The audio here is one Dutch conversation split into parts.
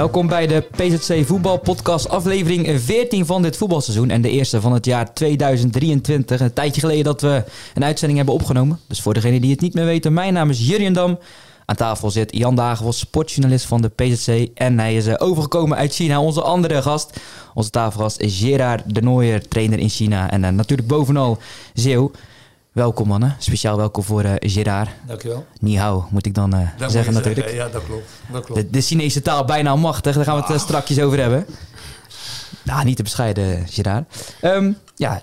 Welkom bij de PZC Voetbal Podcast, aflevering 14 van dit voetbalseizoen en de eerste van het jaar 2023. Een tijdje geleden dat we een uitzending hebben opgenomen. Dus voor degenen die het niet meer weten, mijn naam is Jurjen Dam. Aan tafel zit Jan Dagevel, sportjournalist van de PZC. En hij is eh, overgekomen uit China, onze andere gast. Onze tafelgast is Gerard de Nooier, trainer in China. En uh, natuurlijk bovenal Zeeuw. Welkom mannen, speciaal welkom voor uh, Gerard. Dankjewel. Ni hao, moet ik dan uh, zeggen natuurlijk. Zeggen. Ja, dat klopt. Dat klopt. De, de, Chinese taal bijna machtig, daar gaan we het uh, strakjes over hebben. Nou, niet te bescheiden, Gerard. Um, ja,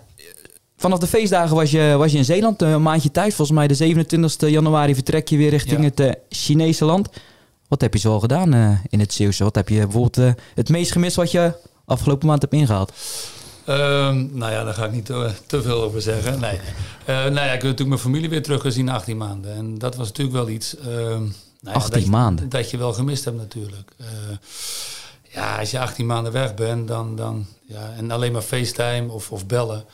vanaf de feestdagen was je, was je in Zeeland, een maandje thuis. Volgens mij de 27 januari vertrek je weer richting ja. het Chinese land. Wat heb je zoal gedaan in het Zeeuwse? Wat heb je bijvoorbeeld het meest gemist wat je afgelopen maand hebt ingehaald? Um, nou ja, daar ga ik niet te, te veel over zeggen. Nee. Uh, nou ja, ik heb natuurlijk mijn familie weer teruggezien na 18 maanden. En dat was natuurlijk wel iets... Uh, nou ja, 18 dat, maanden? Dat je wel gemist hebt natuurlijk. Uh, ja, als je 18 maanden weg bent, dan... dan ja, en alleen maar FaceTime of, of bellen.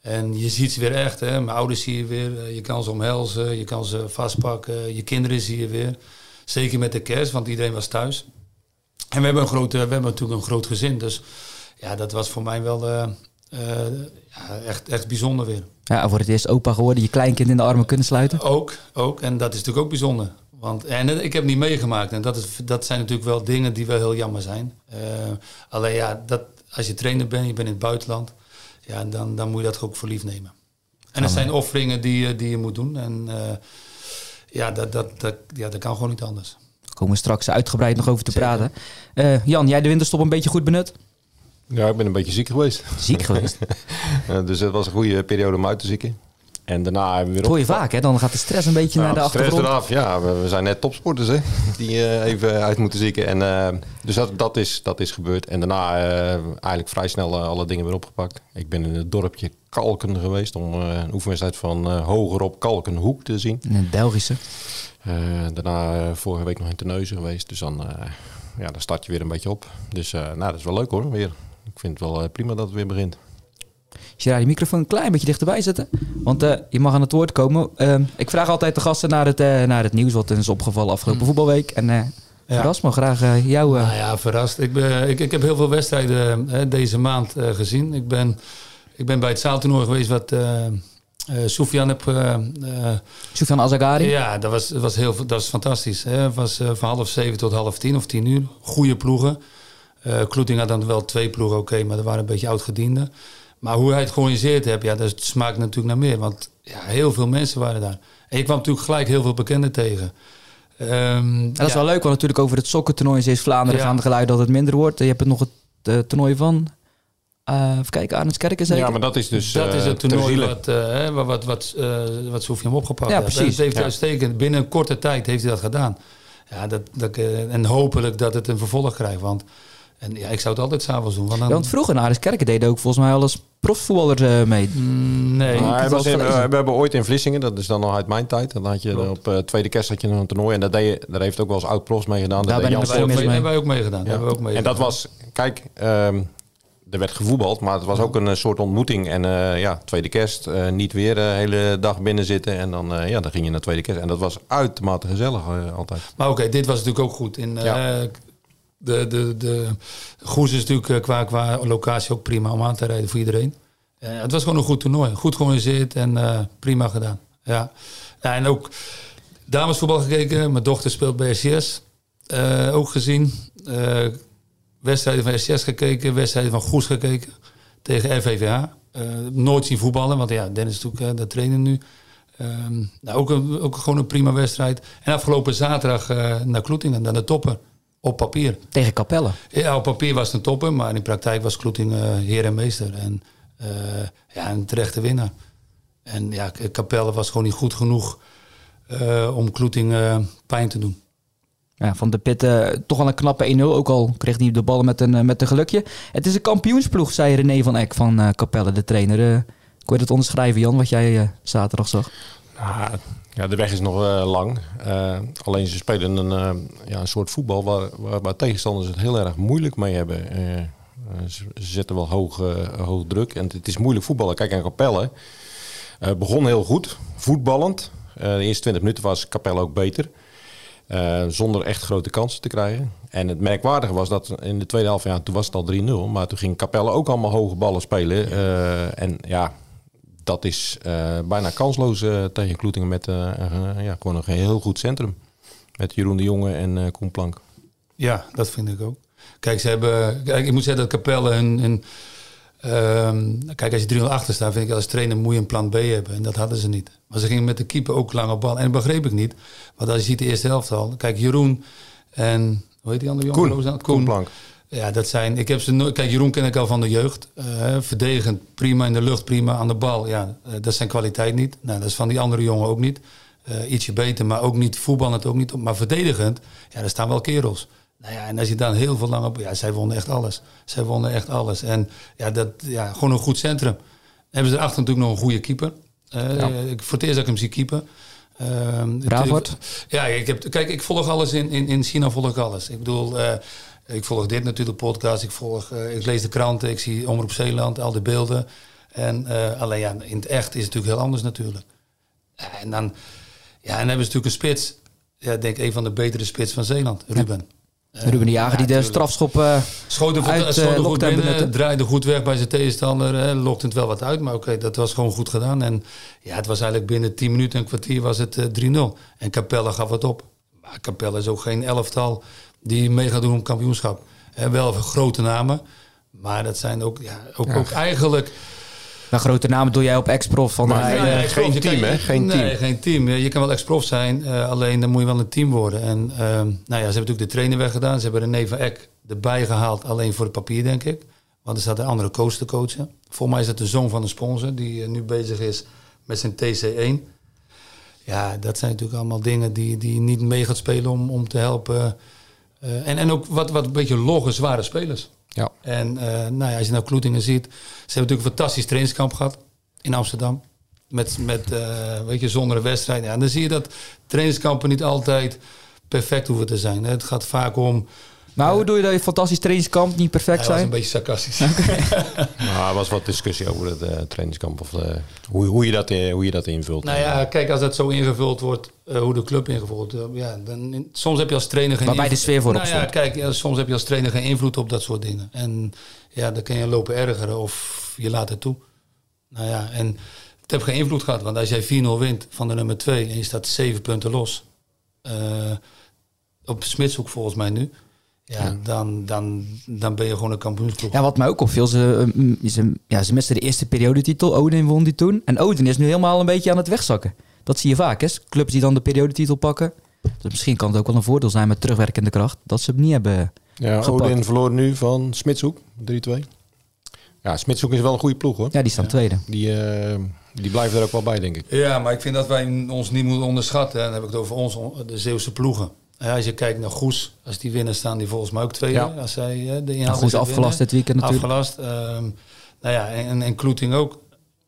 En je ziet ze weer echt. Hè? Mijn ouders zie je weer. Je kan ze omhelzen, je kan ze vastpakken. Je kinderen zie je weer. Zeker met de kerst, want iedereen was thuis. En we hebben, een grote, we hebben natuurlijk een groot gezin, dus ja, dat was voor mij wel uh, uh, ja, echt, echt bijzonder weer. Ja, voor het eerst opa geworden, je kleinkind in de armen kunnen sluiten? Ook, ook. En dat is natuurlijk ook bijzonder. Want, en ik heb niet meegemaakt. En dat, is, dat zijn natuurlijk wel dingen die wel heel jammer zijn. Uh, alleen ja, dat, als je trainer bent, je bent in het buitenland, ja, dan, dan moet je dat ook voor lief nemen. En dat zijn offeringen die, die je moet doen. En ja, dat, dat, dat, ja, dat kan gewoon niet anders. Daar komen we straks uitgebreid nog over te Zeker. praten. Uh, Jan, jij de winterstop een beetje goed benut? Ja, ik ben een beetje ziek geweest. Ziek geweest? dus het was een goede periode om uit te zieken. En daarna hebben we weer Dat hoor je vaak, hè? Dan gaat de stress een beetje nou, naar de stress achtergrond. eraf, ja. We, we, zijn net topsporters, hè? Die uh, even uit moeten zieken. En, uh, dus dat, dat, is, dat is gebeurd. En daarna uh, eigenlijk vrij snel alle dingen weer opgepakt. Ik ben in het dorpje Kalken geweest om een oefenwedstrijd van hogerop Kalkenhoek te zien. Het Belgische. daarna vorige week nog in Terneuzen geweest. Dus dan, ja, dan start je weer een beetje op. Dus nou, dat is wel leuk hoor, weer. Ik vind het wel prima dat het weer begint. Gerard, je microfoon een klein beetje dichterbij zetten. Want uh, je mag aan het woord komen. Uh, ik vraag altijd de gasten naar het, uh, naar het nieuws wat is opgevallen afgelopen mm. voetbalweek. En ja. verras me graag jou. Nou ja, verrast. Ik, ben, ik, ik heb heel veel wedstrijden deze maand gezien. Ik ben, ik ben bij het zaaltoernooi geweest wat Soufiane heb... Soufiane Azagari? Ja, dat was, was, heel, dat was fantastisch. Het was van half zeven tot half tien of tien uur. Goede ploegen. Kloeting had dan wel twee ploegen, oké, okay, maar er waren een beetje oud-gedienden. Maar hoe hij het georganiseerd heeft, ja, dat smaakt natuurlijk naar meer. Want ja, heel veel mensen waren daar. En je kwam natuurlijk gelijk heel veel bekenden tegen. Um, dat is wel leuk, want natuurlijk over het sokkentoernooi is Vlaanderen ja. gaan de geluiden dat het minder wordt. Je hebt het nog het uh, toernooi van... Uh, even kijken, Arnhemskerken zeker? Ja, maar dat is dus Dat is het toernooi wat, uh, wat, wat, wat, uh, wat Sofian opgepakt ja, heeft. Precies. Dat heeft ja. uitstekend. Binnen een korte tijd heeft hij dat gedaan. Ja, dat, dat, en hopelijk dat het een vervolg krijgt. Want en ja, ik zou het altijd s'avonds doen. Want, dan... ja, want vroeger in Aardeskerken deden ook volgens mij alles profvoetballers uh, mee. Mm, nee. Nou, in, uh, we hebben ooit in Vlissingen, dat is dan nog uit mijn tijd. Dan had je Klopt. op uh, tweede kerst had je een toernooi. En dat deed je, daar heeft ook wel eens oud-profs mee gedaan. Daar ben ik wij, mee. hebben wij ook meegedaan. Ja. Ook mee en dat was, kijk, um, er werd gevoetbald, maar het was ook een soort ontmoeting. En uh, ja, tweede kerst, uh, niet weer de hele dag binnen zitten. En dan, uh, ja, dan ging je naar tweede kerst. En dat was uitermate gezellig altijd. Maar oké, okay, dit was natuurlijk ook goed. In, ja. De, de, de Goes is natuurlijk qua, qua locatie ook prima om aan te rijden voor iedereen. Uh, het was gewoon een goed toernooi. Goed georganiseerd en uh, prima gedaan. Ja. En ook damesvoetbal gekeken. Mijn dochter speelt bij SCS. Ook gezien. wedstrijden van SCS gekeken. Wedstrijden van Goes gekeken. Tegen RVVH. nooit zien voetballen. Want ja, Dennis is natuurlijk de trainer nu. Um, nou, ook, een, ook gewoon een prima wedstrijd. En afgelopen zaterdag naar Kloetingen. Naar de toppen op papier. Tegen Capelle? Ja, op papier was het een topper, maar in praktijk was Kloeting uh, heer en meester. En uh, ja, een terechte winnaar. En ja, Capelle was gewoon niet goed genoeg uh, om Kloeting pijn te doen. Ja, van de Pit toch wel een knappe 1-0. Ook al kreeg hij de ballen met een, met een gelukje. Het is een kampioensploeg, zei René van Eck van Capelle, de trainer. kon je dat onderschrijven, Jan, wat jij zaterdag zag? Nou, ja, de weg is nog lang. alleen ze spelen een, ja, een soort voetbal waar, waar, waar, tegenstanders het heel erg moeilijk mee hebben. Ze, ze, zetten wel hoog, druk en het is moeilijk voetballen. Kijk, aan Capelle begon heel goed, voetballend. de eerste 20 minuten was Capelle ook beter. Zonder echt grote kansen te krijgen. En het merkwaardige was dat in de tweede helft, ja, toen was het al 3-0. Maar toen ging Capelle ook allemaal hoge ballen spelen. En ja, dat is uh, bijna kansloos tegen Kloetingen met ja, gewoon een heel goed centrum. Met Jeroen de Jonge en Koen Plank. Ja, dat vind ik ook. Kijk, ze hebben, kijk ik moet zeggen dat Capelle hun, hun Um, kijk, als je 3 achter staat, vind ik als trainer moet je een plan B hebben. En dat hadden ze niet. Maar ze gingen met de keeper ook lang op bal. En dat begreep ik niet. Want als je ziet de eerste helft al. Kijk, Jeroen en... Hoe heet die andere jongen? Koen. Koen. Koen Plank. Ja, dat zijn... Ik heb ze nooit... Kijk, Jeroen ken ik al van de jeugd. Uh, verdedigend, prima in de lucht, prima aan de bal. Ja, uh, dat zijn kwaliteit niet. Nou, dat is van die andere jongen ook niet. Uh, ietsje beter, maar ook niet voetballend ook niet. Maar verdedigend, ja, daar staan wel kerels. Nou ja, en als je dan heel veel lang op... Ja, zij wonnen echt alles. Zij wonnen echt alles. En ja, dat, ja gewoon een goed centrum. Dan hebben ze erachter natuurlijk nog een goede keeper. Ja. ik, voor het eerst dat ik hem zie keeper. Uh, Ja, ik heb, kijk, ik volg alles in, in, in China, volg ik alles. Ik bedoel, uh, ik volg dit natuurlijk, podcast. Ik, volg, uh, ik lees de kranten, ik zie Omroep Zeeland, al die beelden. En alleen ja, in het echt is het natuurlijk heel anders natuurlijk. En dan, ja, en dan hebben ze natuurlijk een spits. Ja, ik denk een van de betere spits van Zeeland, Ruben. Ruben de Jager die de strafschop uh, schoten uit uh, goed binnen, draaide goed weg bij zijn tegenstander, lokte het wel wat uit, maar oké, dat was gewoon goed gedaan. En ja, het was eigenlijk binnen 10 minuten, een kwartier was het 3-0. En Capelle gaf het op. Maar Capelle is ook geen elftal die mee gaat doen om kampioenschap. En wel grote namen, maar dat zijn ook, ja, ook, ja. ook eigenlijk nou, grote namen doe jij op ex-prof van maar, nee, nee, geen team, hè? Geen nee, team. geen team. Je kan wel ex-prof zijn, uh, alleen dan moet je wel een team worden. En uh, nou ja, ze hebben natuurlijk de trainer weggedaan. Ze hebben René van Eck erbij gehaald, alleen voor het papier, denk ik. Want er staat een andere coach te coachen. Volgens mij is het de zoon van een sponsor die uh, nu bezig is met zijn TC1. Ja, dat zijn natuurlijk allemaal dingen die, die niet mee gaat spelen om, om te helpen. En, en ook wat, wat een beetje logge, zware spelers. Ja. En uh, nou ja, als je nou Kloetingen ziet, ze hebben natuurlijk een fantastisch trainingskamp gehad in Amsterdam. Met, met uh, weet je, zonder een wedstrijd. Ja, en dan zie je dat trainingskampen niet altijd perfect hoeven te zijn. Het gaat vaak om maar hoe doe je dat je fantastisch trainingskamp niet perfect zijn? was een beetje sarcastisch. nou, er was wat discussie over het uh, trainingskamp of uh, hoe, hoe, je dat, hoe je dat invult. Nou ja, kijk, als dat zo ingevuld wordt, hoe de club ingevuld wordt, ja, dan soms heb je als trainer geen. Waarbij de sfeer voor nou, ja, kijk, ja, soms heb je als trainer geen invloed op dat soort dingen. En ja, dan kan je lopen ergeren of je laat het toe. Nou ja, en het heeft geen invloed gehad, want als jij 4-0 wint van de nummer 2 en je staat 7 punten los op Smitshoek volgens mij nu. Ja, Dan, dan, dan ben je gewoon een kampioensploeg. Ja, wat mij ook opviel, ze, ze, ja, ze misten de eerste periodetitel. Odin won die toen. En Odin is nu helemaal een beetje aan het wegzakken. Dat zie je vaak, hè? Clubs die dan de periodetitel pakken. Dus misschien kan het ook wel een voordeel zijn met terugwerkende kracht. Dat ze het niet hebben Ja, gepakt. Odin verloor nu van Smitshoek, 3-2. Ja, Smitshoek is wel een goede ploeg, hoor. Ja, die staan ja. tweede. Die, uh, die blijven er ook wel bij, denk ik. Ja, maar ik vind dat wij ons niet moeten onderschatten. Dan heb ik het over ons, de Zeeuwse ploegen. Ja, als je kijkt naar Goes, als die winnen staan die volgens mij ook tweede. Ja. Als zij de inhoud afgelast dit weekend natuurlijk. Afgelast. Um, nou ja, en, en Kloeting ook.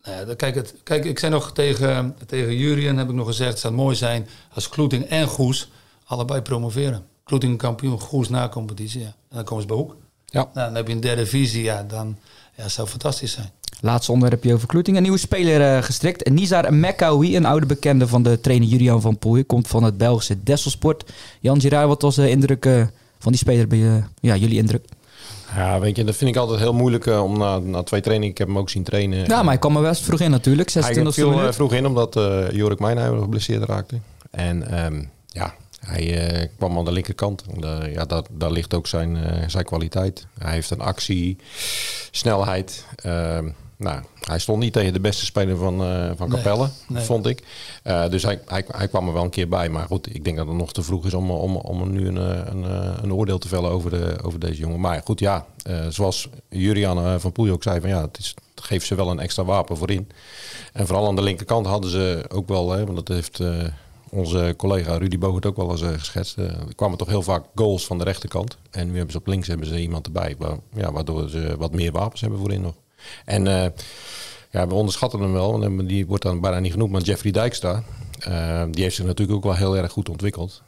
Nou ja, kijk, het, kijk, ik zei nog tegen, tegen Jurien, heb ik nog gezegd, het zou mooi zijn als Kloeting en Goes allebei promoveren. Kloeting kampioen, Goes na competitie. Ja. En dan komen ze bij Hoek. Ja. Nou, dan heb je een derde visie, ja, dan ja, zou fantastisch zijn. Laatste onderwerpje over Kloeting. Een nieuwe speler uh, gestrikt. Nizar Mekkaoui, een oude bekende van de trainer Julian van Poel. Komt van het Belgische Desselsport. Jan Girard, wat was de indruk uh, van die speler bij uh, ja, jullie indruk? Ja, weet je, dat vind ik altijd heel moeilijk uh, om na, na twee trainingen, ik heb hem ook zien trainen. Ja, maar hij kwam er best vroeg in natuurlijk, 26 Hij viel vroeg in omdat uh, Jorik Mijnheimer geblesseerd raakte. En um, ja, hij uh, kwam aan de linkerkant. Uh, ja, dat, daar ligt ook zijn, uh, zijn kwaliteit. Hij heeft een actie, snelheid. nou, hij stond niet tegen de beste speler van, van Capelle, nee, nee. vond ik. dus hij, hij, hij, kwam er wel een keer bij. Maar goed, ik denk dat het nog te vroeg is om, om, om nu een, een, een oordeel te vellen over, de, over deze jongen. Maar goed, ja, zoals Jurian van Poel ook zei, van, ja, het, is, het geeft ze wel een extra wapen voorin. En vooral aan de linkerkant hadden ze ook wel, hè, want dat heeft onze collega Rudy Boog het ook wel eens uh, geschetst. Uh, er kwamen toch heel vaak goals van de rechterkant. En nu hebben ze op links hebben ze iemand erbij. Waardoor ze wat meer wapens hebben voorin nog. En uh, ja, we onderschatten hem wel. Die wordt dan bijna niet genoemd. Maar Jeffrey Dijkstra. die heeft zich natuurlijk ook wel heel erg goed ontwikkeld.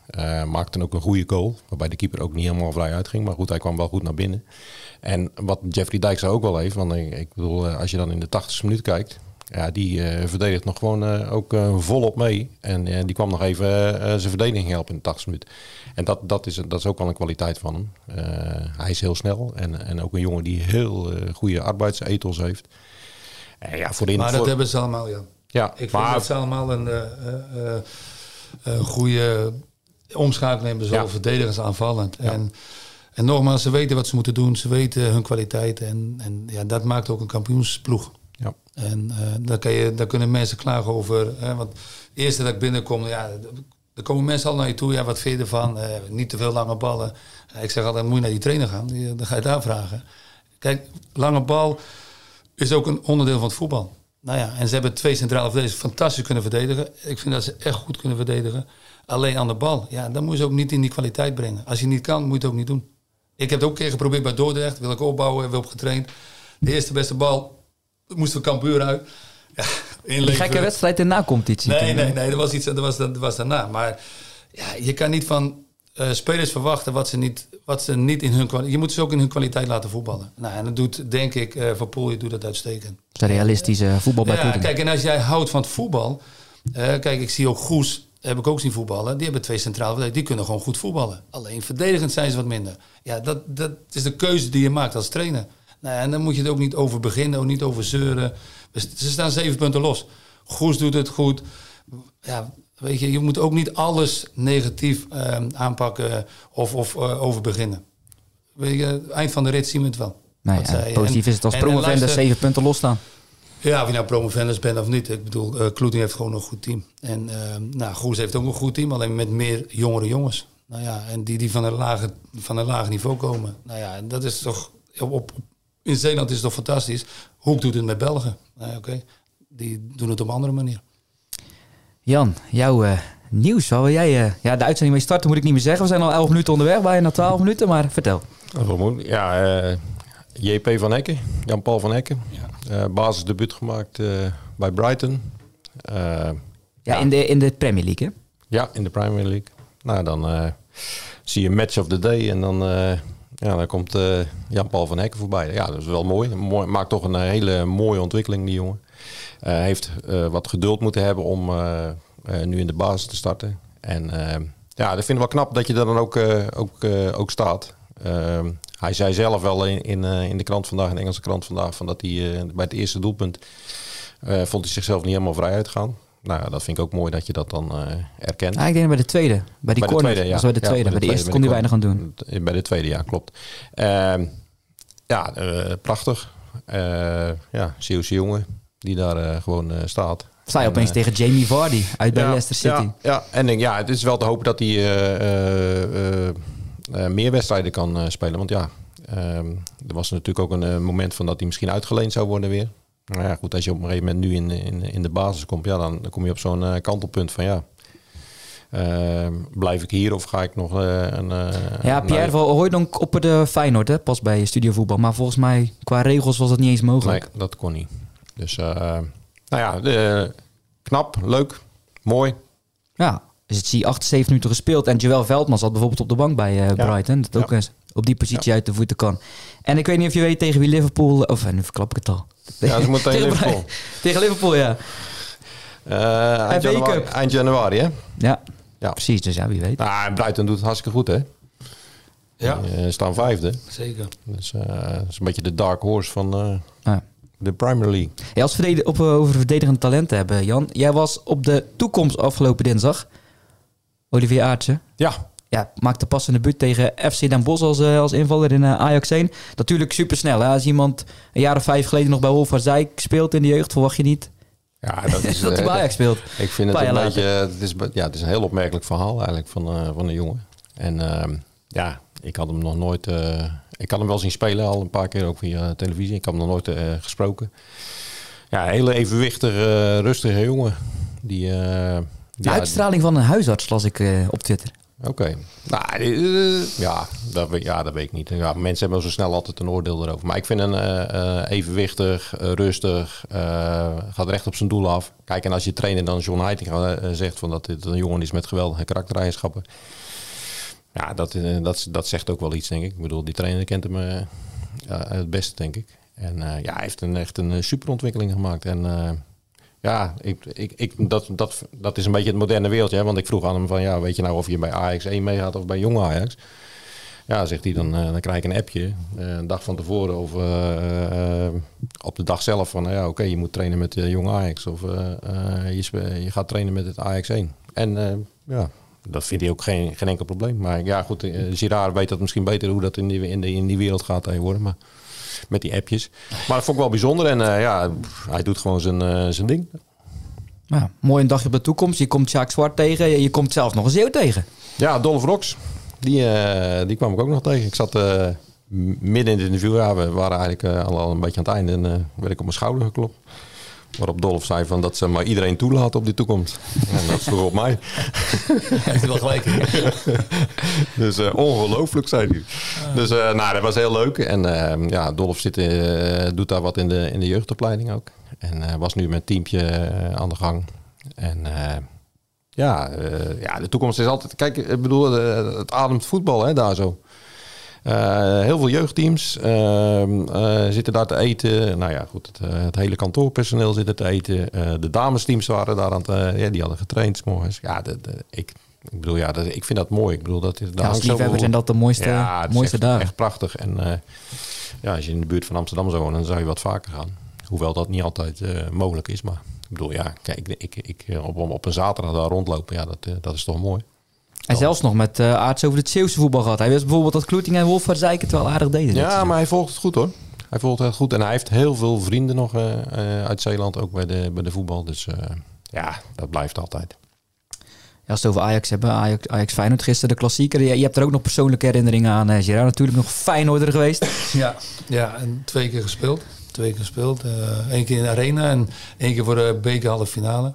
maakte ook een goede goal. Waarbij de keeper ook niet helemaal vrij uitging. Maar goed, hij kwam wel goed naar binnen. En wat Jeffrey Dijkstra ook wel heeft. Want ik, ik bedoel, als je dan in de 80ste minuut kijkt ja, die uh, verdedigt nog gewoon uh, ook uh, volop mee. En die kwam nog even zijn verdediging helpen in de 80 minuten. En dat, dat, is, dat is ook wel een kwaliteit van hem. hij is heel snel en, en ook een jongen die heel goede arbeidsethos heeft. ja, voor de maar dat hebben ze allemaal, ja. Ja, ik vind dat ze allemaal een goede omschakeling hebben, zowel ja. verdedigers aanvallend. Ja. En, en nogmaals, ze weten wat ze moeten doen, ze weten hun kwaliteit. En, en ja, dat maakt ook een kampioensploeg. Ja. En uh, daar, kan je, daar kunnen mensen klagen over. Hè, want het eerste dat ik binnenkom, ja, er komen mensen al naar je toe. Ja, wat vind je ervan? Uh, niet te veel lange ballen. ik zeg altijd, moet je naar die trainer gaan. Die, dan ga je daar vragen. Kijk, lange bal is ook een onderdeel van het voetbal. Nou ja, en ze hebben twee centrale verdedigers fantastisch kunnen verdedigen. Ik vind dat ze echt goed kunnen verdedigen. Alleen aan de bal, ja, dan moet je ze ook niet in die kwaliteit brengen. Als je niet kan, moet je het ook niet doen. Ik heb het ook een keer geprobeerd bij Dordrecht. Wil ik opbouwen, hebben we op getraind. De eerste beste bal moesten we Cambuur uit. Ja, Een gekke wedstrijd in na-competitie. Nee, nee, nee, dat was iets dat was, dat was daarna. Maar ja, je kan niet van uh, spelers verwachten wat ze niet, wat ze niet in hun kwaliteit. Je moet ze ook in hun kwaliteit laten voetballen. Nou, en dat doet, denk ik, uh, Van Poel, je doet dat uitstekend. De realistische voetbal bij Ja, kijk, en als jij houdt van het voetbal. Uh, kijk, ik zie ook Goes, heb ik ook zien voetballen. Die hebben twee centrale die kunnen gewoon goed voetballen. Alleen verdedigend zijn ze wat minder. Ja, dat, dat is de keuze die je maakt als trainer. Nou, en dan moet je het ook niet over beginnen, ook niet over zeuren. Ze staan zeven punten los. Goes doet het goed. Ja, weet je, je moet ook niet alles negatief uh, aanpakken of, of uh, over beginnen. Weet je, eind van de rit zien we het wel. Nee, ja, positief is het als promovendus zeven punten losstaan. Ja, of je nou promovendus bent of niet. Ik bedoel, uh, Kloeting heeft gewoon een goed team. En nou, Goes heeft ook een goed team, alleen met meer jongere jongens. Nou ja, en die, die van, een lage, van een laag niveau komen. Nou ja, dat is toch op, op in Zeeland is het toch fantastisch. Hoek doet het met Belgen. Nou, Oké, die doen het op een andere manier. Jan, jouw uh, nieuws. Waar wil jij uh, ja, de uitzending mee starten? Moet ik niet meer zeggen. We zijn al 11 minuten onderweg, bijna 12 minuten. Maar vertel. Ja, uh, eh, JP van Hekken, Jan-Paul van Hekken. Ja. basisdebuut gemaakt bij Brighton. ja, ja, In, de, in de Premier League, hè? Ja, in de Premier League. Nou, dan zie je match of the day en dan ja, dan komt uh, Jan-Paul van Hekken voorbij. Ja, dat is wel mooi. mooi. Maakt toch een hele mooie ontwikkeling, die jongen. Uh, heeft uh, wat geduld moeten hebben om nu in de basis te starten. En ja, dat vind ik wel knap dat je er dan ook, ook, ook staat. Ehm, hij zei zelf wel in, in, in, de krant vandaag, in de Engelse krant vandaag, van dat hij bij het eerste doelpunt vond hij zichzelf niet helemaal vrij uitgaan. Nou ja, dat vind ik ook mooi dat je dat dan uh, erkent. Ah, ik denk bij de tweede. Bij die bij corner. De tweede, ja. bij de tweede. bij, de, eerste kon hij weinig aan doen. Bij de tweede, ja, klopt. Uh, ja, uh, prachtig. Ja, Zeeuwse jongen die daar gewoon staat. Sta je opeens tegen Jamie Vardy uit bij Leicester City. Ja, ja, en ja, het is wel te hopen dat hij meer wedstrijden kan spelen. Want ja, ehm, er was natuurlijk ook een moment van dat hij misschien uitgeleend zou worden weer. Nou ja, goed, als je op een gegeven moment nu in, in, in de basis komt, ja, dan, dan kom je op zo'n uh, kantelpunt van ja. Uh, blijf ik hier of ga ik nog uh, een. ja, Pierre van Hooydonk op de Feyenoord, hè, pas bij Studio Voetbal. Maar volgens mij, qua regels was dat niet eens mogelijk. Nee, dat kon niet. Dus, nou ja, knap, leuk, mooi. Ja, dus het zie 78 minuten gespeeld. En Joël Veldman zat bijvoorbeeld op de bank bij Brighton. Dat ook op die positie uit de voeten kan. En ik weet niet of je weet tegen wie Liverpool... Of nu verklap ik het al. Ja, ze moeten tegen Liverpool. tegen Liverpool, ja. Uh, eind, januari, eind, januari, hè? Ja, ja, precies. Dus ja, wie weet. Ah, Brighton doet het hartstikke goed, hè? Ja. Uh, staan vijfde. Zeker. Dus uh, dat is een beetje de dark horse van de Premier League. Ja, als we op, over verdedigende talenten hebben, Jan. Jij was op de toekomst afgelopen dinsdag. Olivier Aartsen. Ja, ja, maakte pas een debuut tegen FC Den Bosch als, als invaller in Ajax 1. Natuurlijk supersnel. Hè? Als iemand een jaar of vijf geleden nog bij Wolverzijk speelt in de jeugd, verwacht je niet ja, dat is, dat hij bij Ajax speelt. Ik vind het een beetje... Het is, ja, het is een heel opmerkelijk verhaal eigenlijk van, uh, van een jongen. En uh, ja, ik had hem nog nooit... Uh, ik had hem wel zien spelen al een paar keer ook via televisie. Ik had hem nog nooit gesproken. Ja, een hele evenwichtige, rustige jongen. Die De uitstraling van een huisarts las ik uh, op Twitter. Oké. Nou, uh, ja, dat, ja, dat weet ik niet. Ja, mensen hebben zo snel altijd een oordeel erover. Maar ik vind een uh, evenwichtig, rustig, gaat recht op zijn doel af. Kijk, en als je trainer dan John Heiting zegt van dat dit een jongen is met geweldige karaktereigenschappen. Ja, dat, dat, dat zegt ook wel iets, denk ik. Ik bedoel, die trainer kent hem het beste, denk ik. En ja, hij heeft een, echt een superontwikkeling gemaakt. En ja, ik, ik, ik, dat, dat, dat is een beetje het moderne wereldje. Want ik vroeg aan hem van, ja, weet je nou of je bij Ajax 1 meegaat of bij Jong Ajax? Ja, zegt hij, dan, uh, dan krijg ik een appje uh, een dag van tevoren of uh, op de dag zelf van, ja, oké, je moet trainen met Jong Ajax of je, je gaat trainen met het Ajax 1. En ja, dat vindt hij ook geen, geen enkel probleem. Maar ja, goed, Girard weet dat misschien beter hoe dat in die, in, in die wereld gaat tegenwoordig. Maar met die appjes. Maar dat vond ik wel bijzonder. En uh, ja, hij doet gewoon zijn, uh, zijn ding. Ja, mooi een dagje op de toekomst. Je komt Jacques Zwart tegen. Je komt zelfs nog een Zeeuw tegen. Ja, Dolph Rox. Die, uh, die kwam ik ook nog tegen. Ik zat midden in het interview. Ja, we waren eigenlijk al, een beetje aan het einde. En werd ik op mijn schouder geklopt. Waarop Dolf zei van dat ze maar iedereen toelaten op die toekomst. En dat sloeg op mij. Heeft hij wel gelijk. dus uh, ongelooflijk, zei hij. Dus uh, nou, dat was heel leuk. En uh, ja, Dolf zit, doet daar wat in de, in de jeugdopleiding ook. En was nu met een teampje aan de gang. En ja, ja, de toekomst is altijd... Kijk, ik bedoel, het ademt voetbal hè, daar zo. Uh, heel veel jeugdteams uh, zitten daar te eten. Nou ja, goed, het, het hele kantoorpersoneel zit er te eten. de damesteams waren daar aan het, ja, die hadden getraind morgens. Ja, de, de, ik, ik bedoel, ja, dat, ik vind dat mooi. Ik bedoel, dat, dat ja, als liefhebber zijn dat de mooiste, ja, mooiste echt, dagen. echt prachtig. En ja, als je in de buurt van Amsterdam zou wonen, dan zou je wat vaker gaan. Hoewel dat niet altijd mogelijk is. Maar ik bedoel, ja, kijk, ik, ik, op, op een zaterdag daar rondlopen, ja, dat, dat is toch mooi. En zelfs nog met uh, Aarts over het Zeeuwse voetbal gehad. Hij wist bijvoorbeeld dat Kloeting en Wolfvaart het wel aardig deden. Ja, maar hij volgt het goed hoor. Hij volgt het goed. En hij heeft heel veel vrienden nog uh, uh, uit Zeeland, ook bij de, bij de voetbal. Dus ja, dat blijft altijd. Ja, als we het over Ajax hebben, Ajax, Ajax Feyenoord gisteren de klassieker. Je, je hebt er ook nog persoonlijke herinneringen aan, uh, Gerard. Natuurlijk nog Feyenoorder geweest. Ja, ja, en twee keer gespeeld. Twee keer gespeeld. Eén keer in de arena en één keer voor de bekerhalve finale.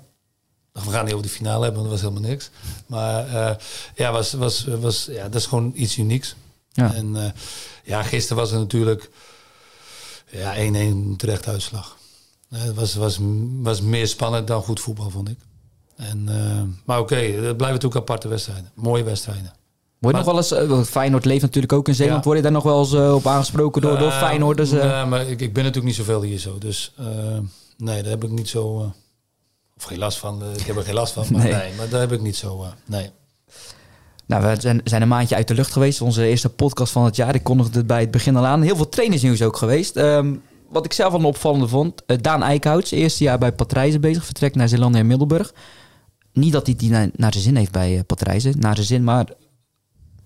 We gaan niet over de finale hebben, want dat was helemaal niks. Maar uh, ja, was, was, was, ja, dat is gewoon iets unieks. Ja. En uh, ja, gisteren was het natuurlijk ja, 1-1 terecht uitslag. Uh, het was, was, was meer spannend dan goed voetbal, vond ik. En, maar oké, okay, het blijven natuurlijk aparte wedstrijden. Mooie wedstrijden. Word je nog wel eens, Feyenoord leeft natuurlijk ook in Zeeland, ja. word je daar nog wel eens op aangesproken door, door Feyenoorders? Nee, maar ik, ik ben natuurlijk niet zoveel hier zo, dus nee, daar heb ik niet zo... Of geen last van. Ik heb er geen last van. Maar nee, nee maar daar heb ik niet zo. Uh, nee. Nou, we zijn, zijn, een maandje uit de lucht geweest. Onze eerste podcast van het jaar. Ik kondigde het bij het begin al aan. Heel veel trainersnieuws ook geweest. Um, wat ik zelf al een opvallende vond. Uh, Daan Eikhouts, eerste jaar bij Patrijzen bezig. Vertrekt naar Zeelandia en Middelburg. Niet dat hij die naar, naar zijn zin heeft bij uh, Patrijzen. Naar zijn zin, maar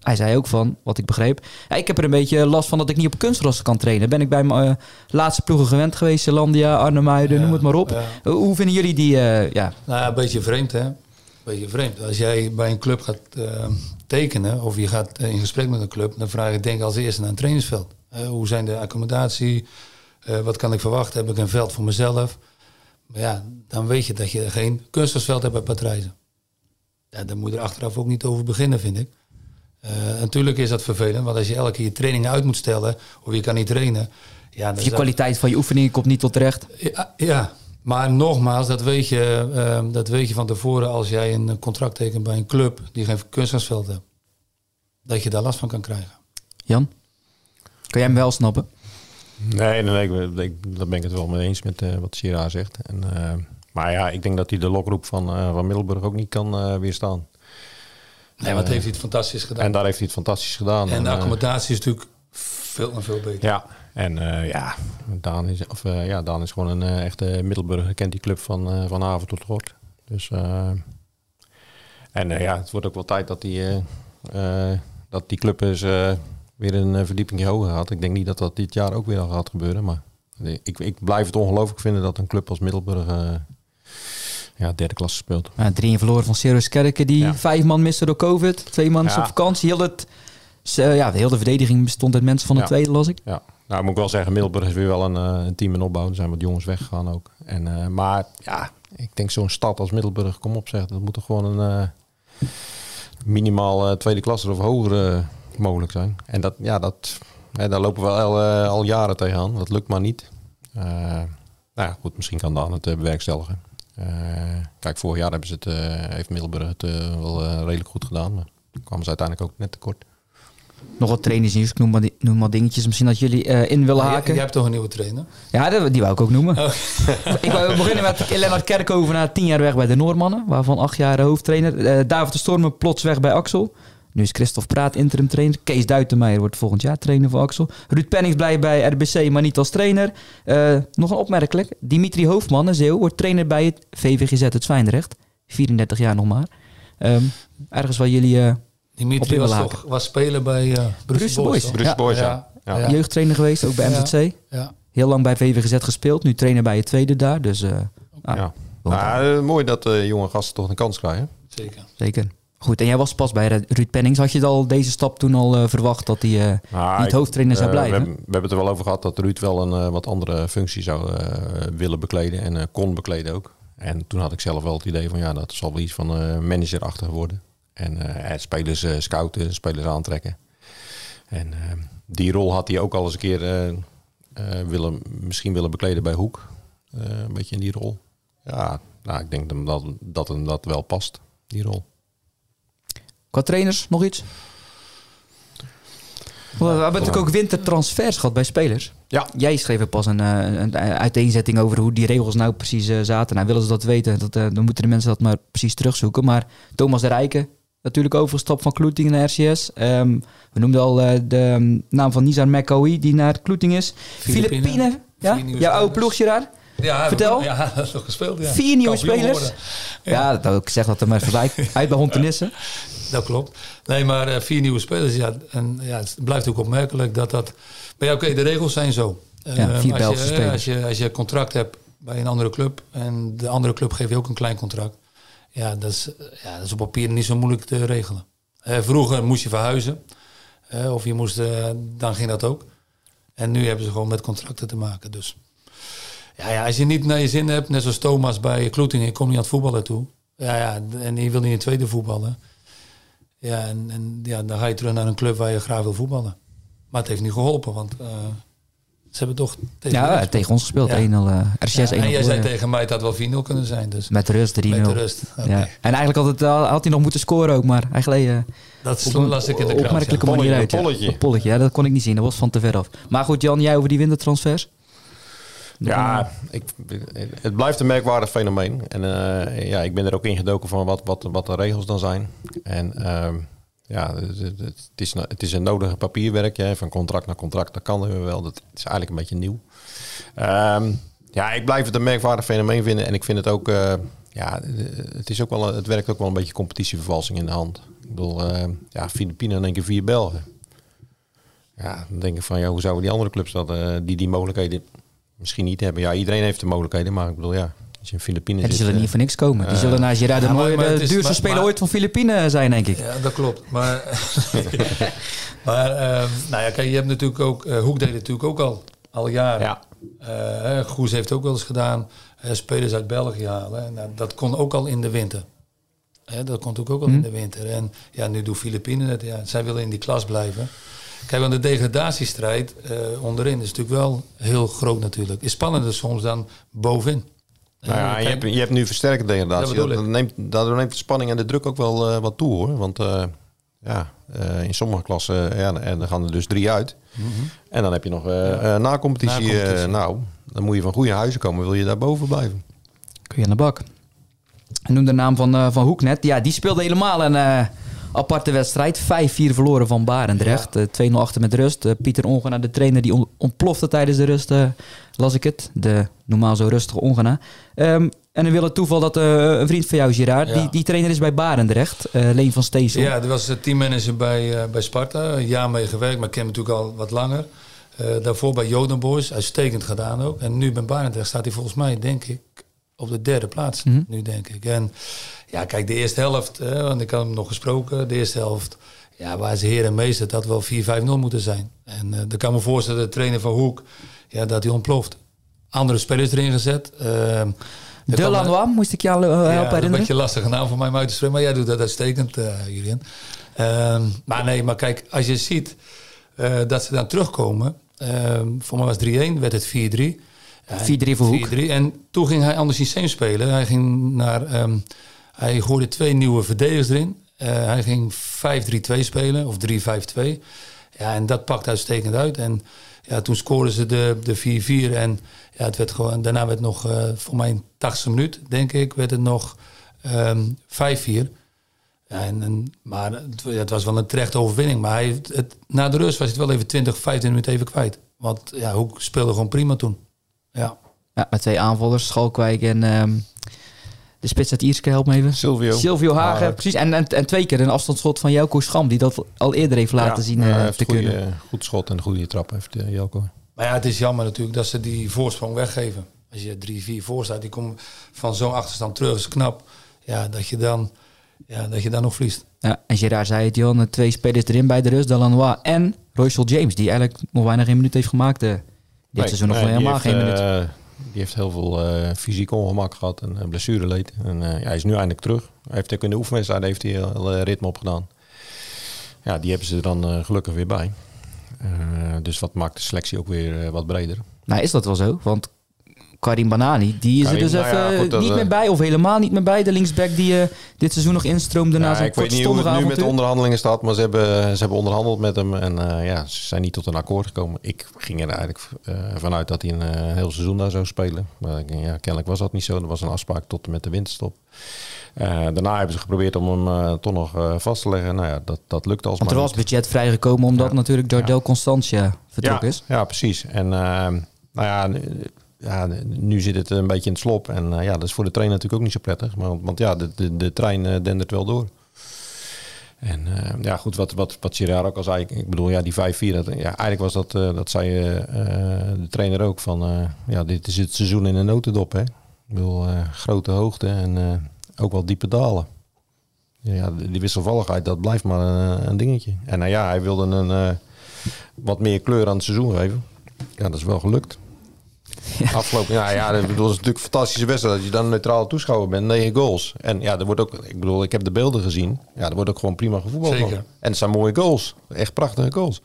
hij zei ook van, wat ik begreep. Ja, ik heb er een beetje last van dat ik niet op kunstgras kan trainen. Ben ik bij mijn uh, laatste ploegen gewend geweest. Landia, Arnhem-Muiden, ja, noem het maar op. Ja. Hoe vinden jullie die? Uh, ja? Nou een beetje vreemd hè. Beetje vreemd. Als jij bij een club gaat uh, tekenen of je gaat in gesprek met een club, dan vraag ik denk als eerste naar een trainingsveld. hoe zijn de accommodatie? wat kan ik verwachten? Heb ik een veld voor mezelf? Maar ja, dan weet je dat je geen kunstgrasveld hebt bij Patrijzen. Ja, daar moet je er achteraf ook niet over beginnen, vind ik. Uh, natuurlijk is dat vervelend, want als je elke keer je trainingen uit moet stellen of je kan niet trainen. Ja, je kwaliteit van je oefeningen komt niet tot terecht. Ja, ja. maar nogmaals, dat weet, je, uh, dat weet je van tevoren als jij een contract tekent bij een club die geen kunstgrasveld heeft. Dat je daar last van kan krijgen. Jan, kan jij hem wel snappen? Nee, nee, nee ik, daar ben ik het wel mee eens met uh, wat Sira zegt. En, maar ja, ik denk dat hij de lokroep van, van Middelburg ook niet kan weerstaan. Nee, wat heeft hij het fantastisch gedaan. En daar heeft hij het fantastisch gedaan. En de eh, accommodatie is natuurlijk veel en veel beter. Ja, en uh, ja, Daan is, of, uh, ja, Daan is gewoon een uh, echte Middelburger. Kent die club van, van avond tot gort. Dus, en ja, het wordt ook wel tijd dat die, dat die club is, weer een verdieping hoger gaat. Ik denk niet dat dat dit jaar ook weer al gaat gebeuren. Maar ik, ik blijf het ongelooflijk vinden dat een club als Middelburg ja, derde klasse speelt. Ja, drie verloren van Sirius Kerken, die vijf man miste door COVID. Twee man op vakantie. Heel, het, ja, de verdediging bestond uit mensen van de tweede, las ik. Ja, nou moet ik wel zeggen, Middelburg is weer wel een, uh, een team in opbouw. Er zijn wat jongens weggegaan ook. En, uh, maar ja, ik denk zo'n stad als Middelburg, kom op zeg, dat moet toch gewoon een minimaal tweede klasse of hoger mogelijk zijn. En dat, ja, dat, daar lopen we al, al jaren tegenaan. Dat lukt maar niet. nou ja, goed, misschien kan dan het bewerkstelligen. Kijk, vorig jaar hebben ze het, heeft Middelburg het wel redelijk goed gedaan. Maar kwamen ze uiteindelijk ook net tekort nog wat trainersnieuws. Ik noem maar, noem maar dingetjes. Misschien dat jullie uh, in willen haken. Jij, hebt toch een nieuwe trainer? Ja, die wou ik ook noemen. Oh. ik wou beginnen met Lennart Kerkhoven na tien jaar weg bij de Noormannen. Waarvan acht jaar hoofdtrainer. Uh, David de Stormen plots weg bij Axel. Nu is Christophe Praat interim trainer. Kees Duitenmeijer wordt volgend jaar trainer voor Axel. Ruud Pennings blijft bij RBC, maar niet als trainer. Uh, nog een opmerkelijk. Dimitri Hoofdman, een Zeeuw, wordt trainer bij het VVGZ het Zwijndrecht. 34 jaar nog maar. Um, ergens waar jullie Dimitri was toch was speler bij uh, Bruce, Boys. Bruce Boys, ja. ja. Jeugdtrainer geweest, ook bij MZC. Ja. Heel lang bij VVGZ gespeeld. Nu trainer bij het tweede daar. Dus, uh, ja. Nou, mooi dat uh, jonge gasten toch een kans krijgen. Zeker. Zeker. Goed, en jij was pas bij Ruud Pennings. Had je al deze stap toen al verwacht dat hij nou, niet hoofdtrainer zou blijven? We, we, hebben het er wel over gehad dat Ruud wel een wat andere functie zou willen bekleden. En kon bekleden ook. En toen had ik zelf wel het idee van ja, dat zal wel iets van managerachtig worden. En uh, spelers uh, scouten, spelers aantrekken. En uh, die rol had hij ook al eens een keer willen, misschien willen bekleden bij Hoek. een beetje in die rol. Ja, nou, ik denk dat, dat hem dat wel past, die rol. Qua trainers, nog iets? We hebben natuurlijk ook wintertransfers gehad bij spelers. Ja. Jij schreef er pas een, een, uiteenzetting over hoe die regels nou precies zaten. Nou, willen ze dat weten, dat, dan moeten de mensen dat maar precies terugzoeken. Maar Thomas de Rijken, natuurlijk overgestapt van Kloeting naar RCS. Um, we noemden al uh, de um, naam van Nizar Mekawi, die naar Kloeting is. Filipine, ja? jouw oude ploegje daar. Ja, Vertel. Ja, dat is nog gespeeld. Ja. Vier nieuwe spelers. Ja. ja, dat ik zeg dat er maar voorbij uit bij Hontenissen. Dat klopt. Nee, maar uh, vier nieuwe spelers. Ja, en ja, het blijft ook opmerkelijk dat dat. Maar ja, oké, de regels zijn zo. Ja, vier als, je, spelers. als je als je contract hebt bij een andere club en de andere club geeft je ook een klein contract ja, dat is, ja, dat is op papier niet zo moeilijk te regelen. Uh, vroeger moest je verhuizen. Uh, of je moest, uh, dan ging dat ook. En nu hebben ze gewoon met contracten te maken. Dus ja, ja, als je niet naar je zin hebt, net zoals Thomas bij Kloetingen, je komt niet aan het voetballen toe. Ja, ja, en je wil niet in het tweede voetballen. Ja, en, en ja, dan ga je terug naar een club waar je graag wil voetballen. Maar het heeft niet geholpen, want ze hebben toch tegen, ja, tegen ons gespeeld. Ja. 1-0. Uh, RCS ja, 1-0. En jij zei tegen mij dat het wel 4-0 kunnen zijn. Dus. Met rust 3-0. Met rust. Okay. Ja. En eigenlijk had, het, had hij nog moeten scoren ook, maar hij gleed uh, dat is las ik in de krant. Opmerkelijke ja. manier uit. Een polletje. Een polletje, ja, dat kon ik niet zien. Dat was van te ver af. Maar goed, Jan, jij over die wintertransfers? Ja, ik, het blijft een merkwaardig fenomeen. En uh, ja, ik ben er ook ingedoken van wat, wat, wat de regels dan zijn. En uh, ja, het is, het is een nodige papierwerk. Hè, van contract naar contract, dat kan er wel. Dat is eigenlijk een beetje nieuw. Um, ja, ik blijf het een merkwaardig fenomeen vinden. En ik vind het ook... Uh, ja, het, is ook wel, het werkt ook wel een beetje competitievervalsing in de hand. Ik bedoel, uh, ja, Filipijnen en één keer vier Belgen. Ja, dan denk ik van, ja, hoe zouden die andere clubs dat, die die mogelijkheden misschien niet hebben? Ja, iedereen heeft de mogelijkheden, maar ik bedoel, ja, als je in Filipijnen ja, Die zullen niet voor niks komen. Die zullen naar Gerard ja, Nooy de duurste speler ooit van Filipijnen zijn, denk ik. Ja, dat klopt. Maar, maar uh, nou ja, kijk, je hebt natuurlijk ook... Uh, Hoek deed het natuurlijk ook al, al jaren. Ja. Uh, Goes heeft ook wel eens gedaan. spelers uit België halen. Nou, dat kon ook al in de winter. dat kon natuurlijk ook al in mhm. de winter. En ja, nu doen Filipijnen het. Ja, zij willen in die klas blijven. Kijk, want de degradatiestrijd onderin is natuurlijk wel heel groot natuurlijk. Is spannender soms dan bovenin. Nou ja, je, hebt, je hebt nu versterkte degradatie. Dat, dat neemt, daardoor neemt de spanning en de druk ook wel uh, wat toe hoor. Want uh, ja, uh, in sommige klassen ja, en dan gaan er dus drie uit. Mm -hmm. En dan heb je nog ja. na-competitie. Na nou, dan moet je van goede huizen komen. Wil je daar boven blijven? Kun je aan de bak. En noem de naam van, van Hoek net. Ja, die speelde helemaal een aparte wedstrijd. 5-4 verloren van Barendrecht. Ja. 2-0 achter met rust. Pieter Ongena, de trainer, die ontplofte tijdens de rust las ik het. De normaal zo rustige ongena. Um, en dan wil het toeval dat uh, een vriend van jou, Gerard, die, die trainer is bij Barendrecht, uh, Leen van Steesel. Ja, die was teammanager bij, uh, bij Sparta. Een jaar mee gewerkt, maar ik ken hem natuurlijk al wat langer. daarvoor bij Jodenboys, uitstekend gedaan ook. En nu bij Barendrecht staat hij volgens mij, denk ik, op de derde plaats. Mm -hmm. Nu denk ik. En ja, kijk, de eerste helft, want ik had hem nog gesproken, de eerste helft. Ja, waar ze heer en meester, dat wel 4-5-0 moeten zijn. En dan kan me voorstellen, de trainer van Hoek ja, dat hij ontploft. Andere spelers erin gezet. Uh, De Lanois, moest ik jou helpen ja, herinneren? een beetje lastige naam voor mij om uit te spreken. Maar jij doet dat uitstekend, uh, Julian. Uh, maar nee, maar kijk, als je ziet uh, dat ze dan terugkomen. Ehm, voor mij was 3-1, werd het 4-3. 4-3 voor Hoek. 4-3. En toen ging hij anders systeem spelen. Hij ging naar... Um, hij gooide twee nieuwe verdedigers erin. Uh, hij ging 5-3-2 spelen, of 3-5-2. Ja, en dat pakt uitstekend uit. En ja, toen scoorden ze de, de 4-4. En ja, het werd gewoon, daarna werd het nog, uh, voor mij 80 minuut, denk ik, werd het nog um, 5-4. Ja, en, en, maar het, het, was wel een terechte overwinning. Maar hij, het, na de rust was het wel even 20, 15 minuten even kwijt. Want ja, Hoek speelde gewoon prima toen. Ja. ja met twee aanvallers, Schalkwijk en um, de spits uit Ierske, help me even. Silvio. Silvio Hagen, Hagen. precies. En, en, en, twee keer een afstandsschot van Jelko Schram, die dat al eerder heeft laten ja, zien uh, te goeie, kunnen. Goed schot en een goede trap heeft uh, Jelko. Maar ja, het is jammer natuurlijk dat ze die voorsprong weggeven. Als je 3-4 voor staat, die komt van zo'n achterstand terug, is knap. Ja, dat je dan, ja, dat je dan nog verliest. Ja, en Gerard zei het, Jan, twee spelers erin bij de rust, Delanois en Royce James, die eigenlijk nog weinig een minuut heeft gemaakt. Uh, dit seizoen nog helemaal geen minuut. Uh, die heeft heel veel uh, fysiek ongemak gehad en uh, blessureleed. En ja, hij is nu eindelijk terug. Hij heeft ook in de oefenwedstrijd heeft hij al ritme opgedaan. Ja, die hebben ze er dan gelukkig weer bij. Dus wat maakt de selectie ook weer wat breder. Nou, is dat wel zo? Want Karim Banani, die is Karim, er dus nou even goed, niet uh, meer bij, of helemaal niet meer bij. De linksback die uh, dit seizoen nog instroomde na ja, zijn Ik weet niet hoe het nu met de onderhandelingen staat, maar ze hebben, ze hebben onderhandeld met hem. En uh, ja, ze zijn niet tot een akkoord gekomen. Ik ging er eigenlijk vanuit dat hij een heel seizoen daar zou spelen. Maar ja, kennelijk was dat niet zo. Er was een afspraak tot en met de winterstop. Uh, daarna hebben ze geprobeerd om hem uh, toch nog uh, vast te leggen. Nou ja, dat, dat lukt alsmaar Want er was niet. budget vrijgekomen omdat ja. natuurlijk Jardel ja. Constantia vertrokken ja, is. Ja, precies. En nou ja, ja, nu zit het een beetje in het slop. En ja, dat is voor de trainer natuurlijk ook niet zo prettig. Maar, want ja, de, de, trein dendert wel door. En ja, goed, wat, wat, wat Gerard ook al zei. Ik bedoel, ja, die 5-4, dat, ja, eigenlijk was dat, dat zei de trainer ook, van ja, dit is het seizoen in een notendop, hè. Ik bedoel, grote hoogte en ook wel diepe dalen. Ja, die wisselvalligheid, dat blijft maar een, een dingetje. En nou ja, hij wilde een wat meer kleur aan het seizoen geven. Ja, dat is wel gelukt. Ja. Afgelopen, ja, ja, dat bedoel, is natuurlijk een fantastische wedstrijd. Als je dan een neutrale toeschouwer bent, negen goals. En ja, er wordt ook, ik bedoel, ik heb de beelden gezien. Ja, er wordt ook gewoon prima gevoetbald. Zeker. En het zijn mooie goals. Echt prachtige goals.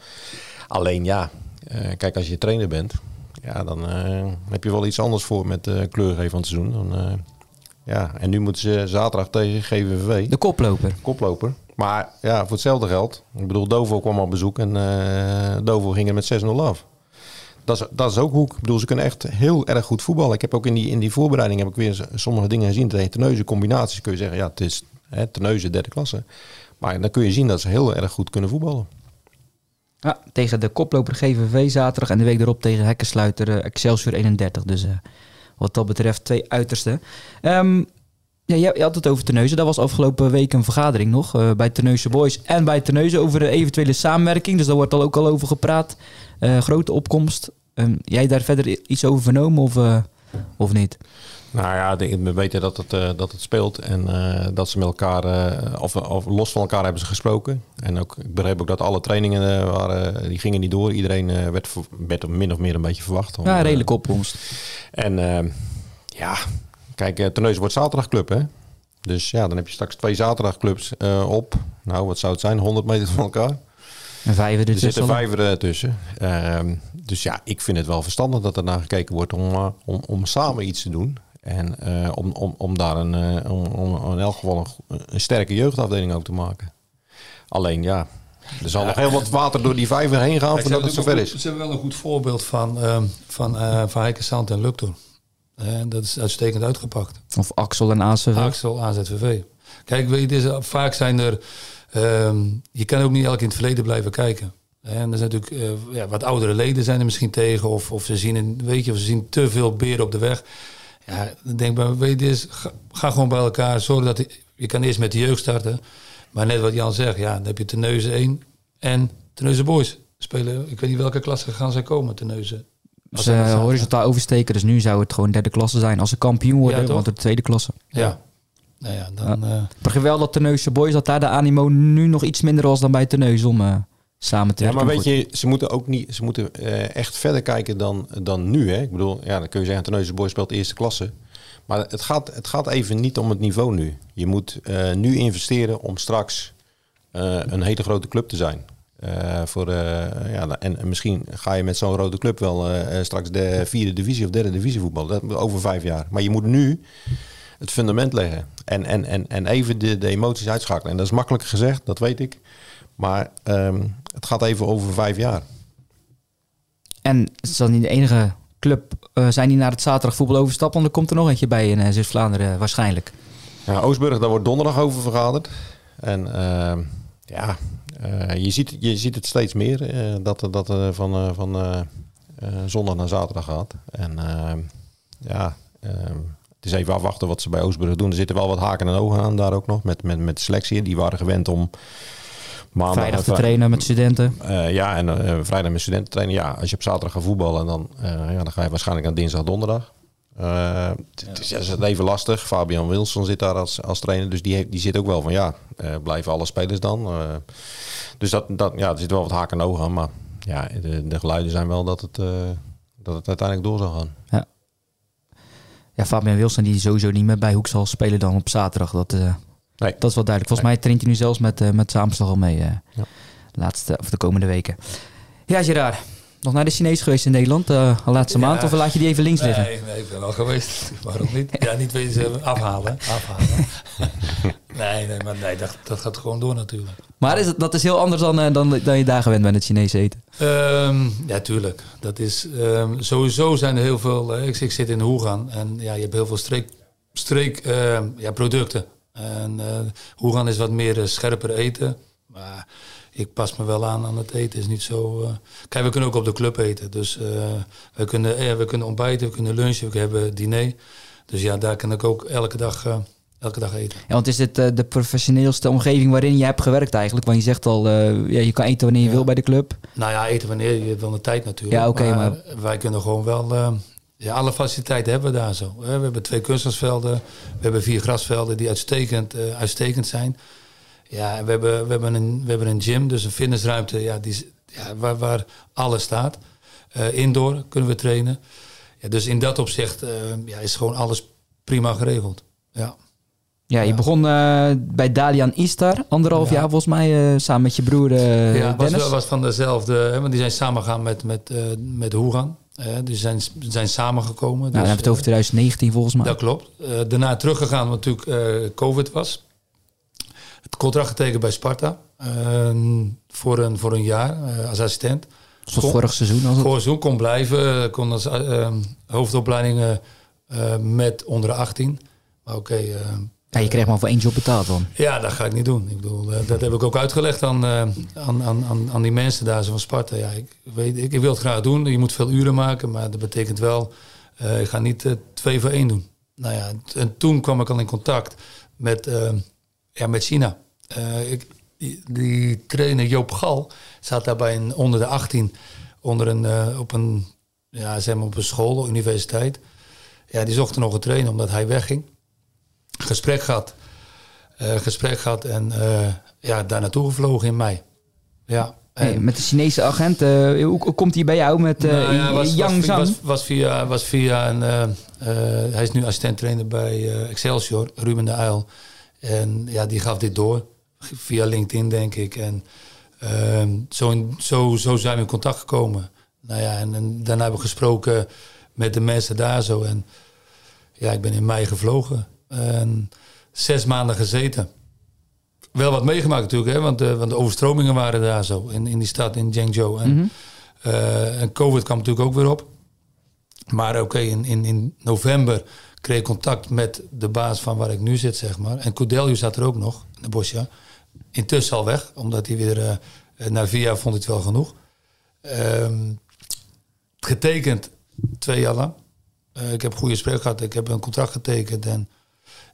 Alleen ja, uh, kijk, als je trainer bent, ja, dan uh, heb je wel iets anders voor met uh, kleur geven van het seizoen. Dan, ja, en nu moeten ze zaterdag tegen GVV. De koploper. Koploper. Maar ja, voor hetzelfde geld. Ik bedoel, Dovo kwam op bezoek en uh, Dovo ging er met 6-0 af. Dat is, dat is ook hoek. Ik bedoel, ze kunnen echt heel erg goed voetballen. Ik heb ook in die, in die voorbereiding heb ik weer sommige dingen gezien. Tegen Teneuzen combinaties kun je zeggen, ja, het is hè, Teneuzen derde klasse. Maar dan kun je zien dat ze heel erg goed kunnen voetballen. Ja, tegen de koploper GVV zaterdag en de week erop tegen Hekkensluiter uh, Excelsior 31. Dus uh, wat dat betreft twee uitersten. Um, ja, je, had het over Teneuzen. Dat was afgelopen week een vergadering nog uh, bij Teneuzen Boys en bij Teneuzen over de eventuele samenwerking. Dus daar wordt al ook al over gepraat. Grote opkomst. Um, jij daar verder iets over vernomen of, uh, of niet? Nou ja, we weten dat het, uh, dat het speelt en uh, dat ze met elkaar, uh, of, of, los van elkaar hebben ze gesproken. En ook, ik begreep ook dat alle trainingen waren, die gingen niet door. Iedereen werd, werd min of meer een beetje verwacht. Om, ja, redelijke opkomst. En ja, kijk, uh, Terneuzen wordt zaterdagclub hè. Dus ja, dan heb je straks twee zaterdagclubs op, nou wat zou het zijn, 100 meter van elkaar. Een vijver er zitten vijver tussen. Dus ja, ik vind het wel verstandig dat er naar gekeken wordt om, om, om samen iets te doen. En uh, om, om, om daar een, uh, om, om in elk geval een, een, sterke jeugdafdeling ook te maken. Alleen ja, er zal ja, nog heel wat water door die vijver heen gaan voordat het zover is. Ze hebben wel een goed voorbeeld van, uh, van, uh, van Heike Sand en Luctor. dat is uitstekend uitgepakt. Of Axel en AZVV. Axel, AZVV. Kijk, weet je, is, vaak zijn er... Um, je kan ook niet elk in het verleden blijven kijken. En er zijn natuurlijk uh, ja, wat oudere leden zijn er misschien tegen. Of, of ze zien een, weet je, of ze zien te veel beren op de weg. Ja, dan denk ik, weet je, ga, ga, gewoon bij elkaar. Zorg dat je, je kan eerst met de jeugd starten. Maar net wat Jan zegt, ja, dan heb je Teneuzen 1 en Teneuzen Boys spelen. Ik weet niet welke klasse gaan zij komen, Teneuzen. Ze uh, horizontaal oversteken, dus nu zou het gewoon derde klasse zijn. Als ze kampioen worden, ja, want de tweede klasse. Ja. Nou ja, dan... Ja. Uh, ik begrijp wel dat Teneuzen Boys, dat daar de animo nu nog iets minder was dan bij Teneuzen om... Samen te Ja, maar weet je, ze moeten ook niet, ze moeten uh, echt verder kijken dan, dan nu. Hè? Ik bedoel, ja, dan kun je zeggen, Terneuzen Boys speelt eerste klasse. Maar het gaat, het gaat even niet om het niveau nu. Je moet uh, nu investeren om straks uh, een hele grote club te zijn. Voor, ja, en, en, misschien ga je met zo'n grote club wel straks de vierde divisie of derde divisie voetballen. Dat, over vijf jaar. Maar je moet nu het fundament leggen. En, en, en, en even de, de emoties uitschakelen. En dat is makkelijk gezegd, dat weet ik. Maar um, het gaat even over vijf jaar. En het is dan niet de enige club uh, zijn die naar het zaterdag voetbal overstappen. Want er komt er nog eentje bij in uh, Zuid-Vlaanderen waarschijnlijk. Ja, Oostburg, daar wordt donderdag over vergaderd. En uh, ja, je, ziet, je ziet het steeds meer dat, dat er van, van zondag naar zaterdag gaat. En ja, het is even afwachten wat ze bij Oostburg doen. Er zitten wel wat haken en ogen aan daar ook nog met, met, met selectie. Die waren gewend om maandag... Vrijdag te trainen met studenten. Uh, ja, en uh, vrijdag met studenten trainen. Ja, als je op zaterdag gaat voetballen, dan, uh, ja, dan ga je waarschijnlijk aan dinsdag, donderdag. Het is, is even lastig. Fabian Wilson zit daar als, als trainer. Dus die, heeft, die zit ook wel van ja, blijven alle spelers dan. dus dat, dat, ja, er zit wel wat haken en ogen aan. Maar ja, de, de geluiden zijn wel dat het, dat het uiteindelijk door zal gaan. Ja. Ja, Fabian Wilson die sowieso niet meer bij Hoek zal spelen dan op zaterdag. Dat, Nee. Dat is wel duidelijk. Volgens mij traint hij nu zelfs met, uh, met al mee. Uh, ja. laatste, of de komende weken. Ja, Gerard. Nog naar de Chinees geweest in Nederland, uh, al laatste maand? Of laat je die even links liggen? Nee, nee, ik ben wel geweest. Waarom niet? Ja, niet wezen afhalen. afhalen. nee, nee, maar nee, dat, dat gaat gewoon door natuurlijk. Maar is het, dat is heel anders dan, dan, dan je daar gewend bent met het Chinese eten? Um, ja, tuurlijk. Dat is, um, sowieso zijn er heel veel... ik, ik, zit in Hoegan en ja, je hebt heel veel streek, streek uh, ja, producten. En uh, gaan is wat meer uh, scherper eten. Maar ik pas me wel aan aan het eten. is niet zo. Uh... Kijk, we kunnen ook op de club eten. Dus we, kunnen, we kunnen ontbijten, we kunnen lunchen, we hebben diner. Dus ja, daar kan ik ook elke dag, elke dag eten. Ja, want is dit de professioneelste omgeving waarin je hebt gewerkt eigenlijk? Want je zegt al, ja, je kan eten wanneer je wil bij de club. Nou ja, eten wanneer je wil de tijd natuurlijk. Ja, oké, maar, Wij kunnen gewoon wel ja, alle faciliteiten hebben we daar zo. We hebben twee kunstgrasvelden, we hebben vier grasvelden die uitstekend, uh, uitstekend zijn. Ja, we hebben, we, hebben een, we hebben een gym, dus een fitnessruimte ja, die, ja, waar, waar alles staat. Uh, indoor kunnen we trainen. Ja, dus in dat opzicht uh, ja, is gewoon alles prima geregeld. Ja. Ja, je begon uh, bij Dalian Istar, anderhalf ja. jaar volgens mij, uh, samen met je broer uh, Ja, was, was van dezelfde, hè, want die zijn samengegaan met, met, met Hoegan. Uh, dus zijn, zijn samengekomen. Nou, dus, dan hebben we het over 2019 volgens mij. Dat klopt. Uh, daarna teruggegaan, want natuurlijk uh, COVID was. Het contract getekend bij Sparta. voor, een, voor een jaar als assistent. Tot vorig seizoen? Als het... Vorig seizoen kon blijven. Kon als hoofdopleidingen met onder de 18. Maar oké, okay, ja, je kreeg maar voor één job betaald dan. Ja, dat ga ik niet doen. Ik bedoel, eh, dat heb ik ook uitgelegd aan, uh, aan, aan, aan die mensen daar van Sparta. Ja, ik, weet, ik, wil het graag doen. Je moet veel uren maken, maar dat betekent wel... Uh, ik ga niet twee voor één doen. Nou ja, en toen kwam ik al in contact met, ja, met China. Die, trainer Joop Gal zat daarbij een, onder de 18... Onder een, op, een, ja, zeg maar op een school, universiteit. Ja, die zocht er nog een trainer omdat hij wegging gesprek gehad. Uh, gesprek gehad en uh, ja, daar naartoe gevlogen in mei. Ja. Met de Chinese agent, uh, hoe, komt hij bij jou met nou, ja, was, Yang Zhang? Was, was, via, was via een, hij is nu assistent trainer bij Excelsior, Ruben de Uil. En ja, die gaf dit door, via LinkedIn denk ik. En ehm, zo, zo, zo zijn we in contact gekomen. Nou ja, en, en daarna hebben we gesproken met de mensen daar zo. En ja, ik ben in mei gevlogen. En zes maanden gezeten. Wel wat meegemaakt natuurlijk, hè, want, de, want de overstromingen waren daar zo in, in die stad in Zhengzhou. En, mm en COVID kwam natuurlijk ook weer op. Maar oké, in, in, in november kreeg ik contact met de baas van waar ik nu zit, zeg maar. En Coudelio zat er ook nog, in de bosja. Intussen al weg, omdat hij weer uh, na vier jaar vond het wel genoeg. Uh, getekend twee jaar lang. Uh, ik heb goede spreek gehad, ik heb een contract getekend en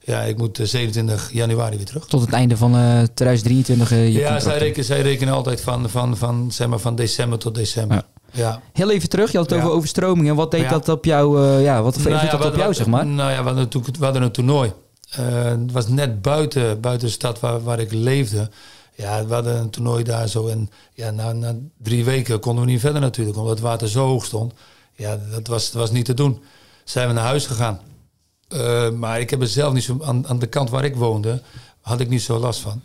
ja, ik moet 27 eh, januari weer terug. Tot het einde van uh, 2023? Uh, ja, zij rekenen, zij rekenen altijd van, van, van, zeg maar, van december tot december. Ja. ja. Heel even terug, je had het over overstromingen. Wat deed dat op jou, uh, ja, wat nou dat op jou, zeg maar? Nou ja, we hadden, we hadden een toernooi. Uh, het was net buiten, buiten de stad waar, waar ik leefde. Ja, we hadden een toernooi daar zo. En ja, na, na drie weken konden we niet verder natuurlijk, omdat het water zo hoog stond. Ja, dat was, dat was niet te doen. Zijn we naar huis gegaan. Uh, maar ik heb er zelf niet zo... Aan, aan de kant waar ik woonde, had ik niet zo last van.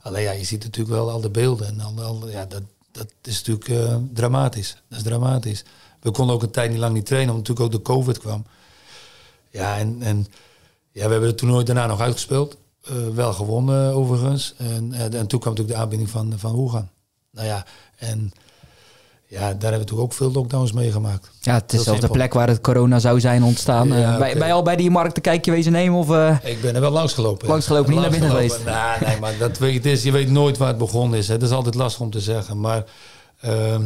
Alleen ja, je ziet natuurlijk wel al de beelden. En al, al ja, dat, dat is natuurlijk uh, dramatisch. Dat is dramatisch. We konden ook een tijd niet lang niet trainen, omdat natuurlijk ook de COVID kwam. Ja, en, en ja, we hebben het toernooi daarna nog uitgespeeld. Uh, wel gewonnen overigens. En, en, en, toen kwam natuurlijk de aanbieding van, van Wuhan. Nou ja, en ja, daar hebben we natuurlijk ook veel lockdowns meegemaakt. Ja, het is zelfs de plek waar het corona zou zijn ontstaan. Ja, uh, bij, bij, al bij die markt een kijkje wezen nemen? Of, uh, ik ben er wel langs gelopen. Langs gelopen, niet naar binnen geweest? Nee, nee, maar dat weet, het is, je weet nooit waar het begonnen is. Hè. Dat is altijd lastig om te zeggen. Maar uh,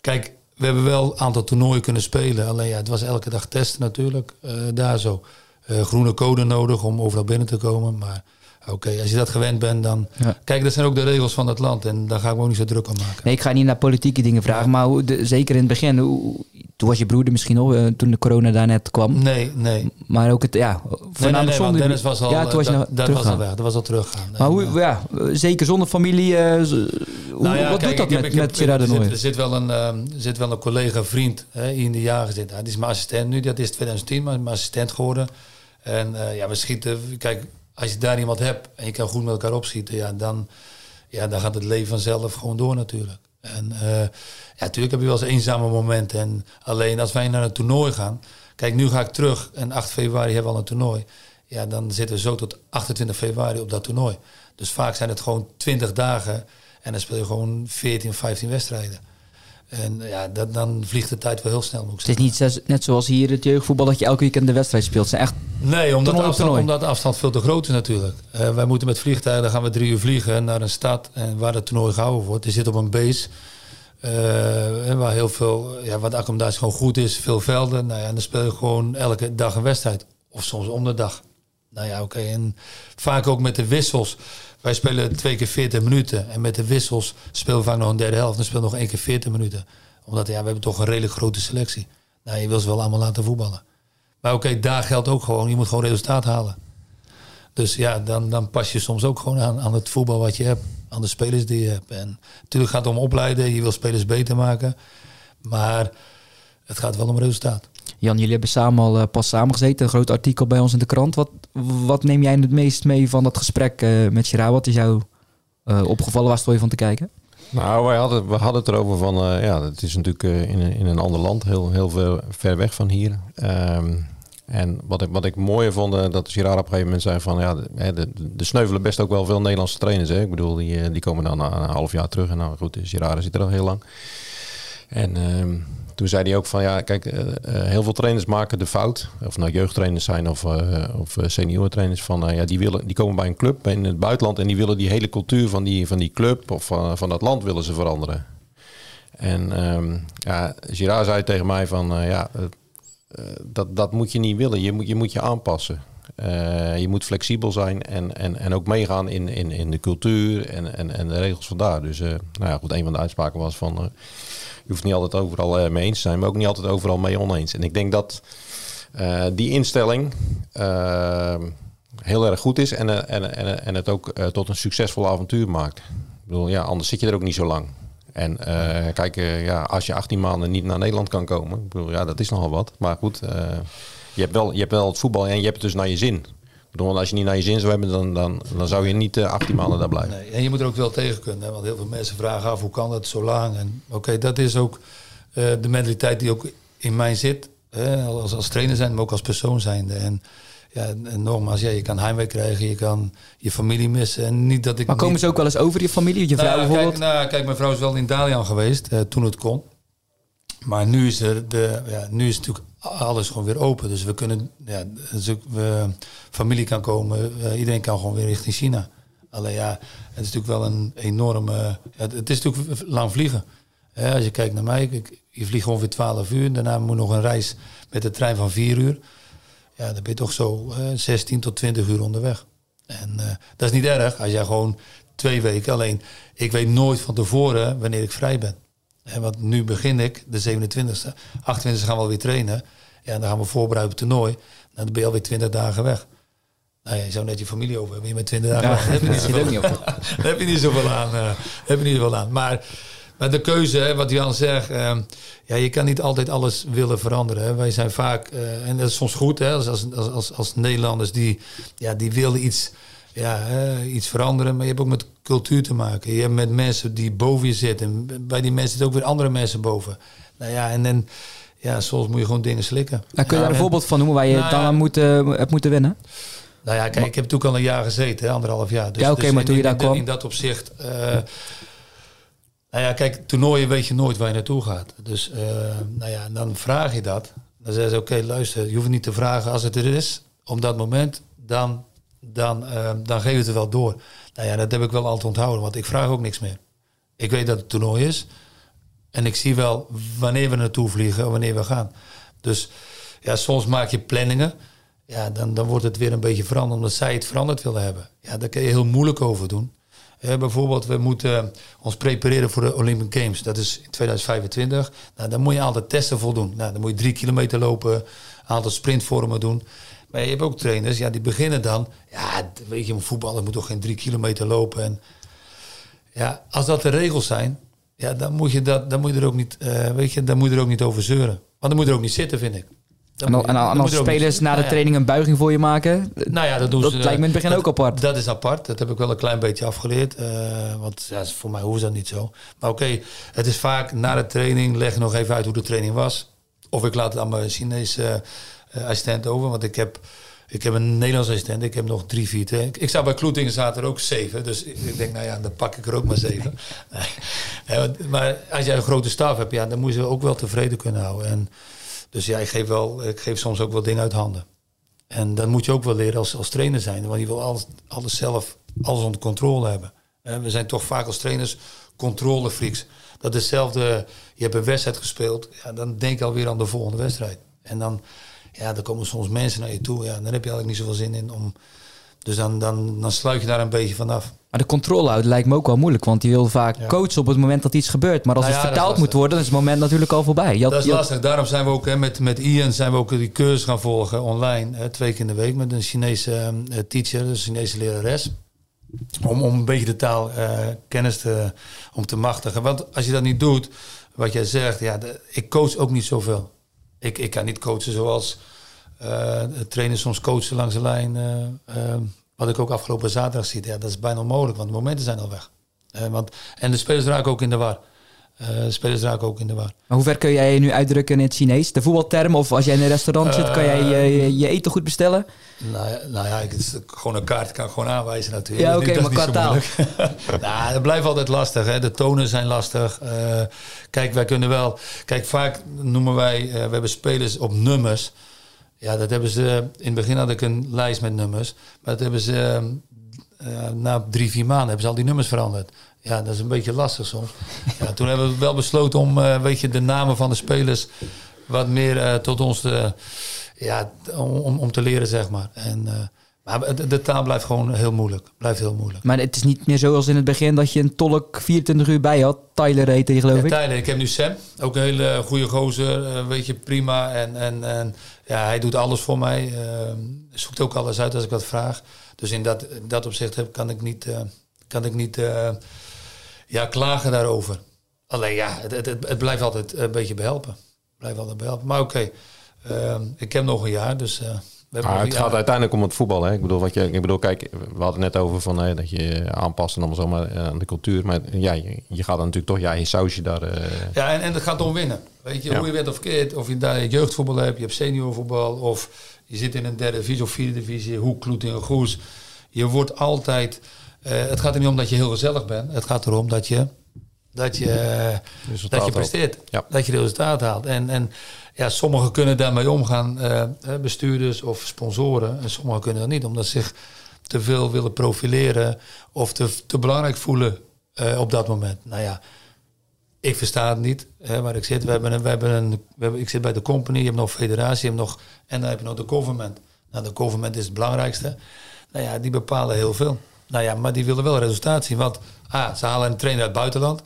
kijk, we hebben wel een aantal toernooien kunnen spelen. Alleen ja, het was elke dag testen natuurlijk. Uh, daar zo. groene code nodig om overal binnen te komen. Maar Oké, als je dat gewend bent, dan... Kijk, dat zijn ook de regels van het land en daar ga ik me ook niet zo druk om maken. Nee, ik ga niet naar politieke dingen vragen, maar hoe, de, zeker in het begin... Hoe, toen was je broeder misschien al, uh, toen de corona daar net kwam. Nee, nee. Maar ook het, ja... Voornamelijk nee, nee, Dennis was al, ja, toen was dat, dat was al weg, dat was al teruggaan. Maar hoe, ja, zeker zonder familie, uh, nou ja, wat kijk, doet dat heb, met, met Gerard de Nooy? Er zit wel een, uh, zit wel een collega, vriend, hè, in de jaren zit. die is mijn assistent nu, dat is 2010, maar mijn assistent geworden. En ja, we schieten, kijk, als je daar iemand hebt en je kan goed met elkaar opschieten, ja, dan, ja, dan gaat het leven vanzelf gewoon door natuurlijk. En uh, ja, natuurlijk heb je wel eens eenzame momenten. En alleen als wij naar een toernooi gaan. Kijk, nu ga ik terug en 8 februari hebben we al een toernooi. Ja, dan zitten we zo tot 28 februari op dat toernooi. Dus vaak zijn het gewoon 20 dagen en dan speel je gewoon 14 of 15 wedstrijden. En ja, dat, dan vliegt de tijd wel heel snel. Het is niet net zoals hier het jeugdvoetbal dat je elke weekend de wedstrijd speelt. Het echt nee, omdat de, afstand, omdat de afstand veel te groot is natuurlijk. Uh, wij moeten met vliegtuigen, gaan we drie uur vliegen naar een stad en waar het toernooi gehouden wordt. Je zit op een base uh, waar heel veel, ja, de accommodatie gewoon goed is, veel velden. Nou ja, en dan speel je gewoon elke dag een wedstrijd. Of soms om de dag. Nou ja, oké. En vaak ook met de wissels. Wij spelen twee keer 40 minuten. En met de wissels spelen we vaak nog een derde helft. Dan spelen nog één keer 40 minuten. Omdat ja, we hebben toch een redelijk grote selectie. Nou, je wil ze wel allemaal laten voetballen. Maar oké, daar geldt ook gewoon. Je moet gewoon resultaat halen. Dus ja, dan, dan pas je soms ook gewoon aan, aan het voetbal wat je hebt. Aan de spelers die je hebt. En natuurlijk gaat het om opleiden. Je wil spelers beter maken. Maar het gaat wel om resultaat. Jan, jullie hebben samen al uh, pas samengezeten. Een groot artikel bij ons in de krant. Wat, wat neem jij het meest mee van dat gesprek uh, met Gerard? Wat is jou uh, opgevallen? Waar je van te kijken? Nou, wij hadden, we hadden het erover van... ja, het is natuurlijk in, in een ander land. Heel, heel ver, ver weg van hier. Um, en wat ik, wat ik mooier vond, dat Gerard op een gegeven moment zei van... Ja, de, de, de sneuvelen best ook wel veel Nederlandse trainers. Hè? Ik bedoel, die, die komen dan na een half jaar terug. En nou goed, Gerard zit er al heel lang. En... Um, toen zei hij ook van ja, kijk, uh, heel veel trainers maken de fout. Of nou jeugdtrainers zijn of, uh, of seniorentrainers. Van ja, die, willen, die komen bij een club in het buitenland en die willen die hele cultuur van die, van die club of van, van dat land willen ze veranderen. En um, ja, Girard zei tegen mij van ja, dat, dat moet je niet willen. Je moet je, moet je aanpassen. Uh, je moet flexibel zijn en, en, en ook meegaan in, in, in de cultuur en, en, en de regels van daar. Dus uh, nou ja, goed, een van de uitspraken was van... Uh, je hoeft niet altijd overal mee eens te zijn, maar ook niet altijd overal mee oneens. En ik denk dat die instelling heel erg goed is en, en, en, en het ook tot een succesvol avontuur maakt. Ik bedoel, ja, anders zit je er ook niet zo lang. En kijk, ja, als je 18 maanden niet naar Nederland kan komen, ik bedoel, ja, dat is nogal wat. Maar goed je hebt wel, je hebt wel het voetbal en je hebt het dus naar je zin. Want als je niet naar je zin zou hebben, dan, dan, dan zou je niet uh, eh, 18 maanden daar blijven. Nee, en je moet er ook wel tegen kunnen. Hè? Want heel veel mensen vragen af hoe kan dat zo lang. En oké, dat is ook uh, de mentaliteit die ook in mij zit. Hè? Als, als trainer zijn, maar ook als persoon zijnde. En, ja, en nogmaals, ja, je kan heimwee krijgen, je kan je familie missen. En niet dat ik maar komen ze ook wel eens over, je familie, je vrouw nou, bijvoorbeeld? Kijk, nou, kijk, mijn vrouw is wel in Dalian geweest, uh, toen het kon. Maar nu is, er de, ja, nu is natuurlijk alles gewoon weer open. Dus we kunnen, ja, dus we, familie kan komen, uh, iedereen kan gewoon weer richting China. Alleen ja, het is natuurlijk wel een enorme, het is natuurlijk lang vliegen. als je kijkt naar mij, je vliegt ongeveer 12 uur. Daarna moet nog een reis met de trein van 4 uur. Ja, dan ben je toch zo uh, 16 tot 20 uur onderweg. En uh, dat is niet erg als jij gewoon twee weken. Alleen, ik weet nooit van tevoren wanneer ik vrij ben. En want nu begin ik, de 27e. 28e gaan we alweer trainen. Ja, en dan gaan we voorbereiden op het toernooi. Nou, dan ben je alweer 20 dagen weg. Nou ja, je zou net je familie over hebben. Je met 20 dagen weg. heb je niet zoveel, heb je niet zoveel aan. Uh, heb je niet zoveel aan. Maar Maar de keuze, hè, wat Jan zegt, uh, ja, je kan niet altijd alles willen veranderen. Hè. Wij zijn vaak, uh, en dat is soms goed, hè, als, als, als, als Nederlanders die, ja, die willen iets, ja, iets veranderen. Maar je hebt ook met cultuur te maken. Je hebt met mensen die boven je zitten. En bij die mensen zitten ook weer andere mensen boven. Nou ja, en dan, ja, soms moet je gewoon dingen slikken. Nou, kun je daar een voorbeeld van noemen waar je Nou dan aan moet, eh, hebt moeten wennen? Nou ja, kijk, ik heb natuurlijk al een jaar gezeten, hè, anderhalf jaar. Dus, Ja, oké, dus maar in- toen je daar in- kwam? In dat opzicht... eh, nou ja, kijk, toernooien weet je nooit waar je naartoe gaat. Dus eh, nou ja, dan vraag je dat. Dan zeggen ze, oké, luister, je hoeft niet te vragen als het er is. Op dat moment, dan, dan, eh, dan geef het wel door. Nou ja, dat heb ik wel altijd onthouden, want ik vraag ook niks meer. Ik weet dat het toernooi is. En ik zie wel wanneer we naartoe vliegen en wanneer we gaan. Dus ja, soms maak je planningen. Ja, dan, dan wordt het weer een beetje veranderd omdat zij het veranderd willen hebben. Ja, daar kun je heel moeilijk over doen. Eh, bijvoorbeeld, we moeten ons prepareren voor de Olympic Games. Dat is in 2025. Nou, dan moet je een aantal testen voldoen. Nou, dan moet je drie kilometer lopen, een aantal sprintvormen doen. Maar je hebt ook trainers, ja, die beginnen dan. Ja, weet je, een voetballer moet toch geen drie kilometer lopen. En ja, als dat de regels zijn, ja, dan moet je, dat, dan moet je er ook niet, eh, weet je, dan moet je er ook niet over zeuren. Want dan moet je er ook niet zitten, vind ik. Dan En, dan, je- en, en als er spelers na de Nou ja. training een buiging voor je maken, Nou ja, dat doen dat ze. lijkt me in het begin dat- ook apart. Dat is apart. Dat heb ik wel een klein beetje afgeleerd. eh, want ja, voor mij hoeft dat niet zo. Maar oké, het is vaak na de training leg nog even uit hoe de training was. Of ik laat het aan mijn Chinese eh, assistent over. Want ik heb, ik heb een Nederlands assistent. Ik heb nog drie, vier. Ik, ik sta bij Kloetingen zaten er ook zeven. Dus ik, ik denk, nou ja, dan pak ik er ook maar zeven. Nee. Maar als jij een grote staf hebt, ja, dan moet je ze ook wel tevreden kunnen houden. En, dus ja, ik geef, wel, ik geef soms ook wel dingen uit handen. En dat moet je ook wel leren als, als trainer zijn. Want je wil alles, alles zelf, alles onder controle hebben. Eh, we zijn toch vaak als trainers controlefreaks. Dat is hetzelfde, je hebt een wedstrijd gespeeld. Ja, dan denk je alweer aan de volgende wedstrijd. En dan, ja, dan komen soms mensen naar je toe. Ja, dan heb je eigenlijk niet zoveel zin in om... Dus dan, dan, dan sluit je daar een beetje vanaf. Maar de controle houden lijkt me ook wel moeilijk, want die wil vaak Ja. coachen op het moment dat iets gebeurt. Maar als Nou het ja, vertaald moet worden, dan is het moment natuurlijk al voorbij. Had- Dat is had- lastig. Daarom zijn we ook hè, met, met Ian zijn we ook die cursus gaan volgen online. Hè, twee keer in de week met een Chinese eh, teacher, een Chinese lerares. Om, om een beetje de taal eh, kennis te, om te machtigen. Want als je dat niet doet, wat jij zegt, ja, de- ik coach ook niet zoveel. Ik, kan niet coachen zoals eh trainers soms coachen langs de lijn. eh, eh, wat ik ook afgelopen zaterdag zie. Ja, dat is bijna onmogelijk, want de momenten zijn al weg. Eh, want, en de spelers raken ook in de war. Eh, spelers raken ook in de war. Maar hoe ver kun jij je nu uitdrukken in het Chinees? De voetbalterm of als jij in een restaurant zit, kan jij je, je, je eten goed bestellen? Nou ja, nou ja ik, is gewoon een kaart kan ik gewoon aanwijzen natuurlijk. Ja, Dat oké, dat maar zo moeilijk. nou, het blijft altijd lastig. Hè. De tonen zijn lastig. Eh, kijk, wij kunnen wel... Kijk, vaak noemen wij... eh, we hebben spelers op nummers. Ja, dat hebben ze... In het begin had ik een lijst met nummers. Maar dat hebben ze... na drie, vier maanden hebben ze al die nummers veranderd. Ja, dat is een beetje lastig soms. Ja, toen hebben we wel besloten om, eh, weet je, de namen van de spelers wat meer eh, tot ons te, ja, om, om te leren, zeg maar. En, eh, maar de, de taal blijft gewoon heel moeilijk. Blijft heel moeilijk. Maar het is niet meer zoals in het begin dat je een tolk 24 uur bij had. Tyler heette die geloof Ja, ik. Tyler, ik heb nu Sam, ook een hele goede gozer, weet je, prima. En, en, en ja, hij doet alles voor mij. eh, zoekt ook alles uit als ik wat vraag. Dus in dat, in dat opzicht heb, kan ik niet, kan ik niet ja, klagen daarover. Alleen ja, het, het, het, blijft altijd een beetje behelpen. Blijft altijd behelpen. Maar oké, eh, ik heb nog een jaar, dus... we hebben Maar het een gaat uiteindelijk om het voetbal. Hè? Ik bedoel, wat je, ik bedoel, kijk, we hadden het net over van, hè, dat je aanpast en allemaal zo maar, eh, aan de cultuur. Maar ja, je, je gaat dan natuurlijk toch je eigen sausje daar. eh, Ja, en, en het gaat om winnen. Weet je, Ja. hoe je bent of verkeerd. Of je daar jeugdvoetbal hebt, je hebt seniorvoetbal. Of je zit in een derde divisie of vierde divisie. Hoe Kloetingen, Goes. Je wordt altijd... eh, het gaat er niet om dat je heel gezellig bent. Het gaat erom dat je, dat je, dat je presteert. Ja. Dat je resultaat haalt. En, en ja, sommigen kunnen daarmee omgaan. eh, bestuurders of sponsoren. En sommigen kunnen dat niet. Omdat ze zich te veel willen profileren. Of te, te belangrijk voelen eh, op dat moment. Nou ja, ik versta het niet hè, waar ik zit. We hebben een, we hebben een, we hebben, ik zit bij de company, je hebt nog federatie, je hebt nog, en dan heb je nog de government. Nou, de government is het belangrijkste. Nou ja, die bepalen heel veel. Nou ja, maar die willen wel resultaat zien. Want ah, ze halen een trainer uit het buitenland.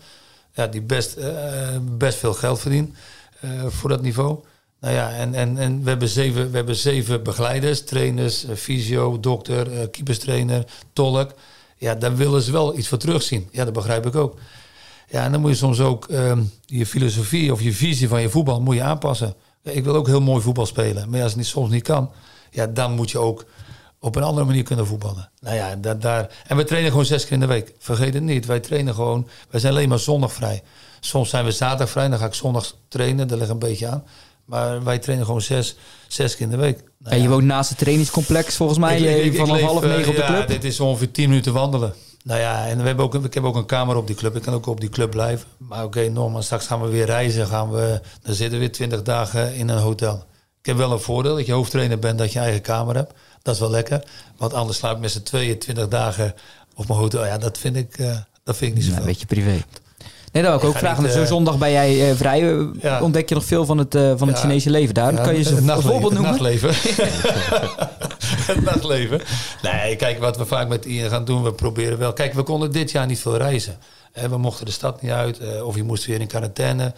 Ja, die best, eh, best veel geld verdient eh, voor dat niveau. Nou ja, en, en, en we, hebben zeven, we hebben zeven begeleiders, trainers, eh, fysio, dokter, keeperstrainer, tolk. Ja, daar willen ze wel iets voor terugzien. Ja, dat begrijp ik ook. Ja, en dan moet je soms ook ehm, je filosofie of je visie van je voetbal moet je aanpassen. Ik wil ook heel mooi voetbal spelen. Maar als het niet, soms niet kan, ja, dan moet je ook op een andere manier kunnen voetballen. Nou ja, dat, daar. En we trainen gewoon zes keer in de week. Vergeet het niet. Wij trainen gewoon. Wij zijn alleen maar zondag vrij. Soms zijn we zaterdag vrij. Dan ga ik zondag trainen. Dat ligt een beetje aan. Maar wij trainen gewoon zes, zes keer in de week. Nou en je woont naast het trainingscomplex volgens mij ik, ik, vanaf half negen op de club? Ja, dit is ongeveer tien minuten wandelen. Nou ja, en we hebben ook, ik heb ook een kamer op die club. Ik kan ook op die club blijven. Maar oké, okay, normaal, straks gaan we weer reizen. Gaan we, dan zitten we weer twintig dagen in een hotel. Ik heb wel een voordeel dat je hoofdtrainer bent, dat je eigen kamer hebt. Dat is wel lekker. Want anders slaap ik met z'n tweeën twintig dagen op mijn hotel. Ja, dat vind ik, uh, dat vind ik niet zo Een beetje privé. Nee, dat wil ik ook vragen. Niet, uh, zondag ben jij uh, vrij. Ja. Ontdek je nog veel van het, van het ja. Chinese leven daar? Ja, kan je ze een voorbeeld noemen? Het nachtleven. het nachtleven. Nee, kijk, wat we vaak met Ian gaan doen, we proberen wel... Kijk, we konden dit jaar niet veel reizen. we mochten de stad niet uit. of je moest weer in quarantaine.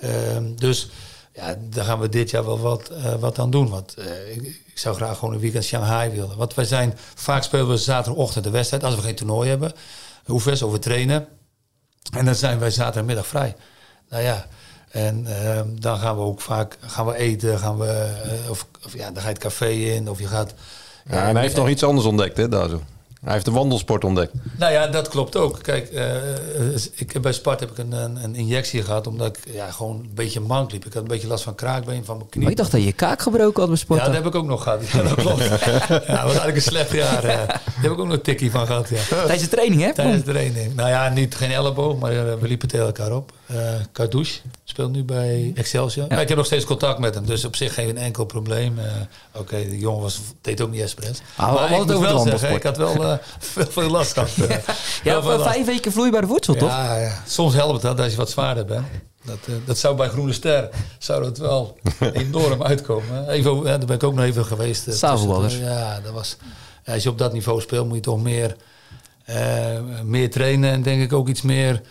Ehm, dus ja, daar gaan we dit jaar wel wat, wat aan doen. Want ik, ik, zou graag gewoon een weekend Shanghai willen. Want wij zijn... Vaak spelen we zaterdagochtend de wedstrijd. Als we geen toernooi hebben. Of we trainen... En dan zijn wij zaterdagmiddag vrij. Nou ja, en uh, dan gaan we ook vaak gaan we eten, gaan we, uh, of, of, ja, dan ga je het café in, of je gaat... Ja, en hij heeft nog iets anders ontdekt, hè, daar zo. Hij heeft de wandelsport ontdekt. Nou ja, dat klopt ook. Kijk, uh, ik, bij Spart heb ik een, een, een, injectie gehad omdat ik ja, gewoon een beetje mank liep. Ik had een beetje last van kraakbeen van mijn knie. Maar ik dacht dat je kaak gebroken had bij Sport. Ja, dat heb ik ook nog gehad. Ja, dat klopt. ja, dat was eigenlijk een slecht jaar. Uh, daar heb ik ook nog een tikkie van gehad. Ja. Tijdens de training, hè? Tijdens de training. Nou ja, niet geen elleboog, maar we liepen tegen elkaar op. Uh, Cardouche speelt nu bij Excelsior. Ja. ik heb nog steeds contact met hem, dus op zich geen enkel probleem. Uh, Oké, okay, de jongen was, deed ook niet expres. Ah, maar ik moet wel zeggen, ik had wel uh, veel, veel last gehad. ja, veel vijf weken vloeibare voedsel, toch? Ja, ja, soms helpt het als je wat zwaarder bent. Dat, uh, dat zou bij Groene Ster zou dat wel enorm uitkomen. Even, daar ben ik ook nog even geweest. Uh, ja, dat was. Als je op dat niveau speelt, moet je toch meer, meer trainen en denk ik ook iets meer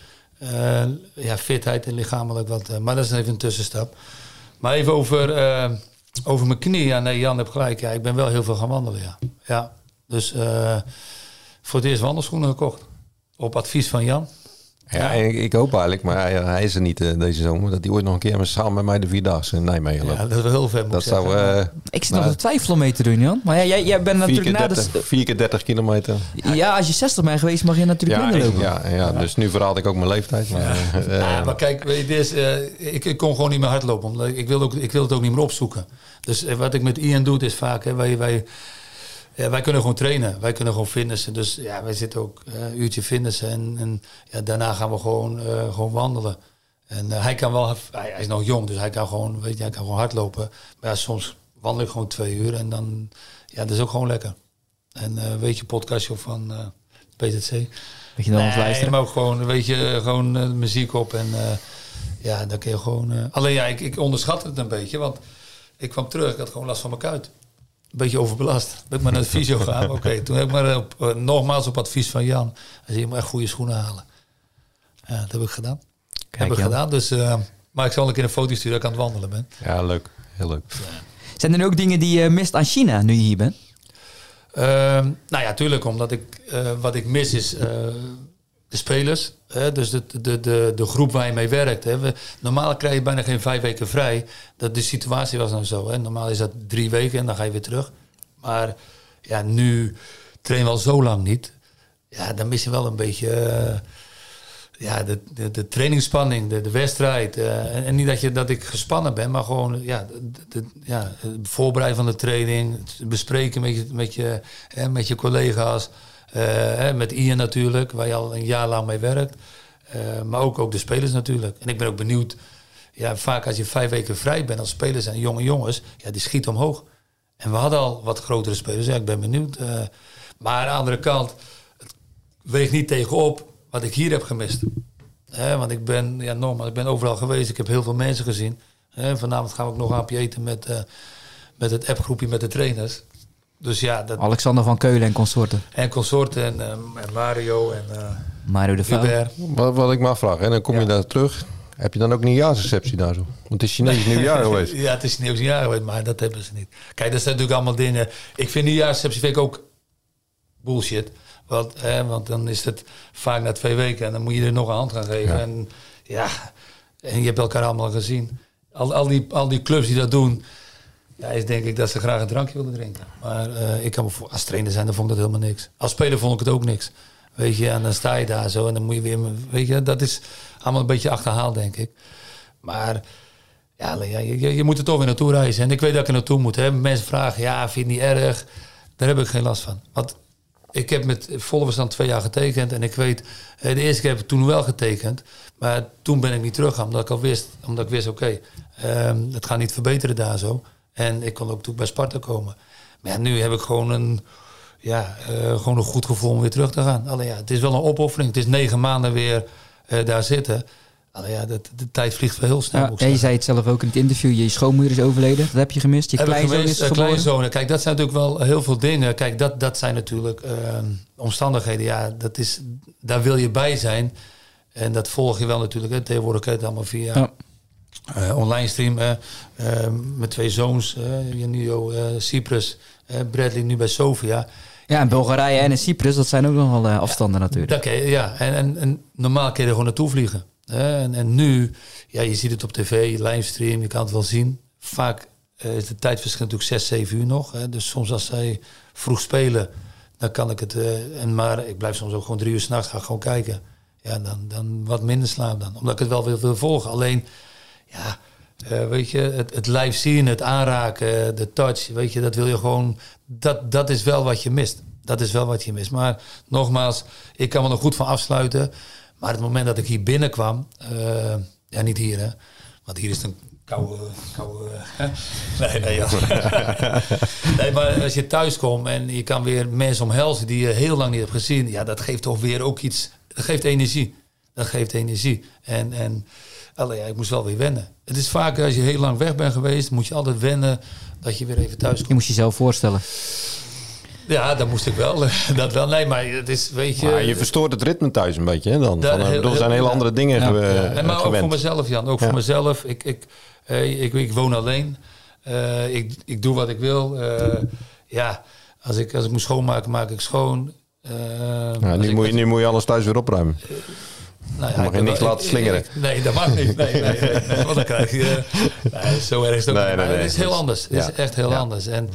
uh, ja, fitheid en lichamelijk wat. Uh, maar dat is even een tussenstap. Maar even over, uh, over mijn knie. Ja, nee, Jan heeft gelijk. Ja, ik ben wel heel veel gaan wandelen. Ja. Ja, dus voor het eerst wandelschoenen gekocht. Op advies van Jan. Ja, ik, ik, hoop eigenlijk, maar hij, hij is er niet uh, deze zomer, dat hij ooit nog een keer samen met mij de Vierdaagse in Nijmegen loopt. Ja, dat is wel heel ver. Dat zou, uh, ik zit nog te twijfelen mee te doen, Jan. Maar ja, jij, jij bent natuurlijk 30, na de... 4 keer 30 kilometer. Ja, als je 60 bent geweest, mag je natuurlijk ja, minder lopen. Ja, ja, dus nu verhaal ik ook mijn leeftijd. Maar, uh, ja, maar kijk, weet je, dit is, ik, ik, kon gewoon niet meer hardlopen. Omdat ik, wil ook, ik wil het ook niet meer opzoeken. Dus wat ik met Ian doe, is vaak, hè, wij, wij ja, wij kunnen gewoon trainen. Wij kunnen gewoon fitnessen. Dus ja, wij zitten ook uh, een uurtje fitnessen. En, en ja, daarna gaan we gewoon, uh, gewoon wandelen. En uh, hij kan wel, hij, hij, is nog jong, dus hij kan gewoon, weet je, hij kan gewoon hardlopen. Maar ja, soms wandel ik gewoon twee uur en dan, ja, dat is ook gewoon lekker. En weet je, podcastje van PZC. Weet je dan nee, luisteren? maar ook gewoon, weet je, gewoon muziek op en ja, dan kun je gewoon... alleen ja, ik, ik onderschat het een beetje, want ik kwam terug, ik had gewoon last van mijn kuit een beetje overbelast. Ben ik maar naar de fysio gegaan. Oké, toen heb ik maar op, uh, nogmaals op advies van Jan. Hij zei, je moet echt goede schoenen halen. Ja, dat heb ik gedaan. Kijk, heb ik gedaan. Dus, uh, maar ik zal een keer een foto sturen dat ik aan het wandelen ben. Ja, leuk. Heel leuk. Zijn er ook dingen die je mist aan China nu je hier bent? Uh, nou ja, tuurlijk. Omdat ik, uh, wat ik mis is de spelers. Hè, dus de, de, de, de groep waar je mee werkt. Hè. We, normaal krijg je bijna geen vijf weken vrij. Dat, de situatie was nou zo. Hè. Normaal is dat drie weken en dan ga je weer terug. Maar ja, nu trainen we al zo lang niet. Ja, dan mis je wel een beetje... Uh, ja, de, de, de trainingsspanning, de, de wedstrijd. Uh, en, niet dat, je, dat ik gespannen ben, maar gewoon ja, de, ja, het voorbereiden van de training, het bespreken met je, met je, hè, met je collega's. Uh, met Ian natuurlijk, waar je al een jaar lang mee werkt. Uh, maar ook, ook de spelers natuurlijk. En ik ben ook benieuwd. Ja, vaak als je vijf weken vrij bent als spelers en jonge jongens, ja, die schiet omhoog. En we hadden al wat grotere spelers. Ja, ik ben benieuwd. Uh, maar aan de andere kant, het weegt niet tegenop wat ik hier heb gemist. want ik ben, ja, ik ben overal geweest. Ik heb heel veel mensen gezien. vanavond gaan we ook nog aan eten met, met het appgroepje met de trainers. Dus ja, dat... Alexander van Keulen en consorten. En consorten en, en Mario en uh, Mario de Vuil. Wat, wat ik me afvraag, en dan kom ja. je daar terug. Heb je dan ook een nieuwjaarsreceptie daar zo? Want het is Chinees nieuwjaar geweest. ja, het is nieuwjaar geweest, maar dat hebben ze niet. Kijk, dat zijn natuurlijk allemaal dingen. Ik vind nieuwjaarsreceptie vind ik ook bullshit. Want, hè, want dan is het vaak na twee weken en dan moet je er nog een hand gaan geven. Ja. En ja, en je hebt elkaar allemaal gezien. Al, al, die, al die clubs die dat doen, ja, is denk ik dat ze graag een drankje willen drinken. Maar eh, ik kan me voor, als trainer zijn, dan vond ik dat helemaal niks. Als speler vond ik het ook niks. Weet je, en dan sta je daar zo en dan moet je weer, weet je, dat is allemaal een beetje achterhaald, denk ik. Maar ja, je, je- moet er toch weer naartoe reizen. En ik weet dat ik er naartoe moet. Hè. Mensen vragen, ja, vind je niet erg? Daar heb ik geen last van. Want ik heb met volle verstand twee jaar getekend. En ik weet, de eerste keer heb ik toen wel getekend. Maar toen ben ik niet teruggegaan. Omdat ik al wist, omdat ik wist oké, ehm, het gaat niet verbeteren daar zo. En ik kon ook toen bij Sparta komen. Maar ja, nu heb ik gewoon een, ja, eh, gewoon een goed gevoel om weer terug te gaan. Alleen ja, het is wel een opoffering. Het is negen maanden weer eh, daar zitten. Alleen ja, de, de tijd vliegt wel heel snel. Ja, en je zei het zelf ook in het interview. Je schoonmoeder is overleden. Dat heb je gemist. Je kleinzoon is eh, geboren. Kijk, dat zijn natuurlijk wel heel veel dingen. Kijk, dat, dat zijn natuurlijk eh, omstandigheden. Ja, dat is, daar wil je bij zijn. En dat volg je wel natuurlijk. Hè. Tegenwoordig kan je het allemaal via Ja. Eh, online stream. eh, met twee zoons. Janio, Cyprus. Bradley nu bij Sofia. Ja, en Bulgarije en in Cyprus, dat zijn ook nog wel eh, afstanden natuurlijk. Je- ja, en, en, en normaal kun je er gewoon naartoe vliegen. En, en nu, ja, je ziet het op tv, livestream, je kan het wel zien. Vaak is de tijdverschil natuurlijk 6, 7 uur nog. Hè? Dus soms als zij vroeg spelen, dan kan ik het. en maar ik blijf soms ook gewoon drie uur s'nachts gaan gewoon kijken. Ja, dan, dan wat minder slaap dan. Omdat ik het wel wil, wil volgen. Alleen, ja, eh, weet je, het, het live zien, het aanraken, de touch, weet je, dat wil je gewoon. Dat, dat is wel wat je mist. Dat is wel wat je mist. Maar nogmaals, ik kan me er goed van afsluiten. Maar het moment dat ik hier binnenkwam, eh, ja, niet hier hè, want hier is het een koude. koude hè? nee, nee, ja. nee, maar als je thuis komt en je kan weer mensen omhelzen die je heel lang niet hebt gezien, ja, dat geeft toch weer ook iets. Dat geeft energie. Dat geeft energie. En, en allee, ja, ik moest wel weer wennen. Het is vaak als je heel lang weg bent geweest, moet je altijd wennen dat je weer even thuis komt. Je moest jezelf voorstellen. Ja, dat moest ik wel. dat wel. Nee, maar het is, weet je. Maar je verstoort het ritme thuis een beetje, hè, dan. Ja, Van, eh, heel- er zijn hele andere dingen Ja. ge- En maar ook voor mezelf, Jan. Ook Ja. voor mezelf. Ik, ik, eh, ik, ik woon alleen. Eh, ik, ik doe wat ik wil. Eh, ja, als ik, als ik moet schoonmaken, maak ik schoon. Eh, Ja, nu, ik- moet je, nu moet je alles thuis weer opruimen. Nou mag ik je niks laten slingeren. ik- nee, dat mag niet. Nee, nee, nee, nee, want dan krijg je... eh, nee, zo erg is het ook Nee, niet. nee, nee. Het is heel anders. Het ja. is echt heel Ja. anders. En,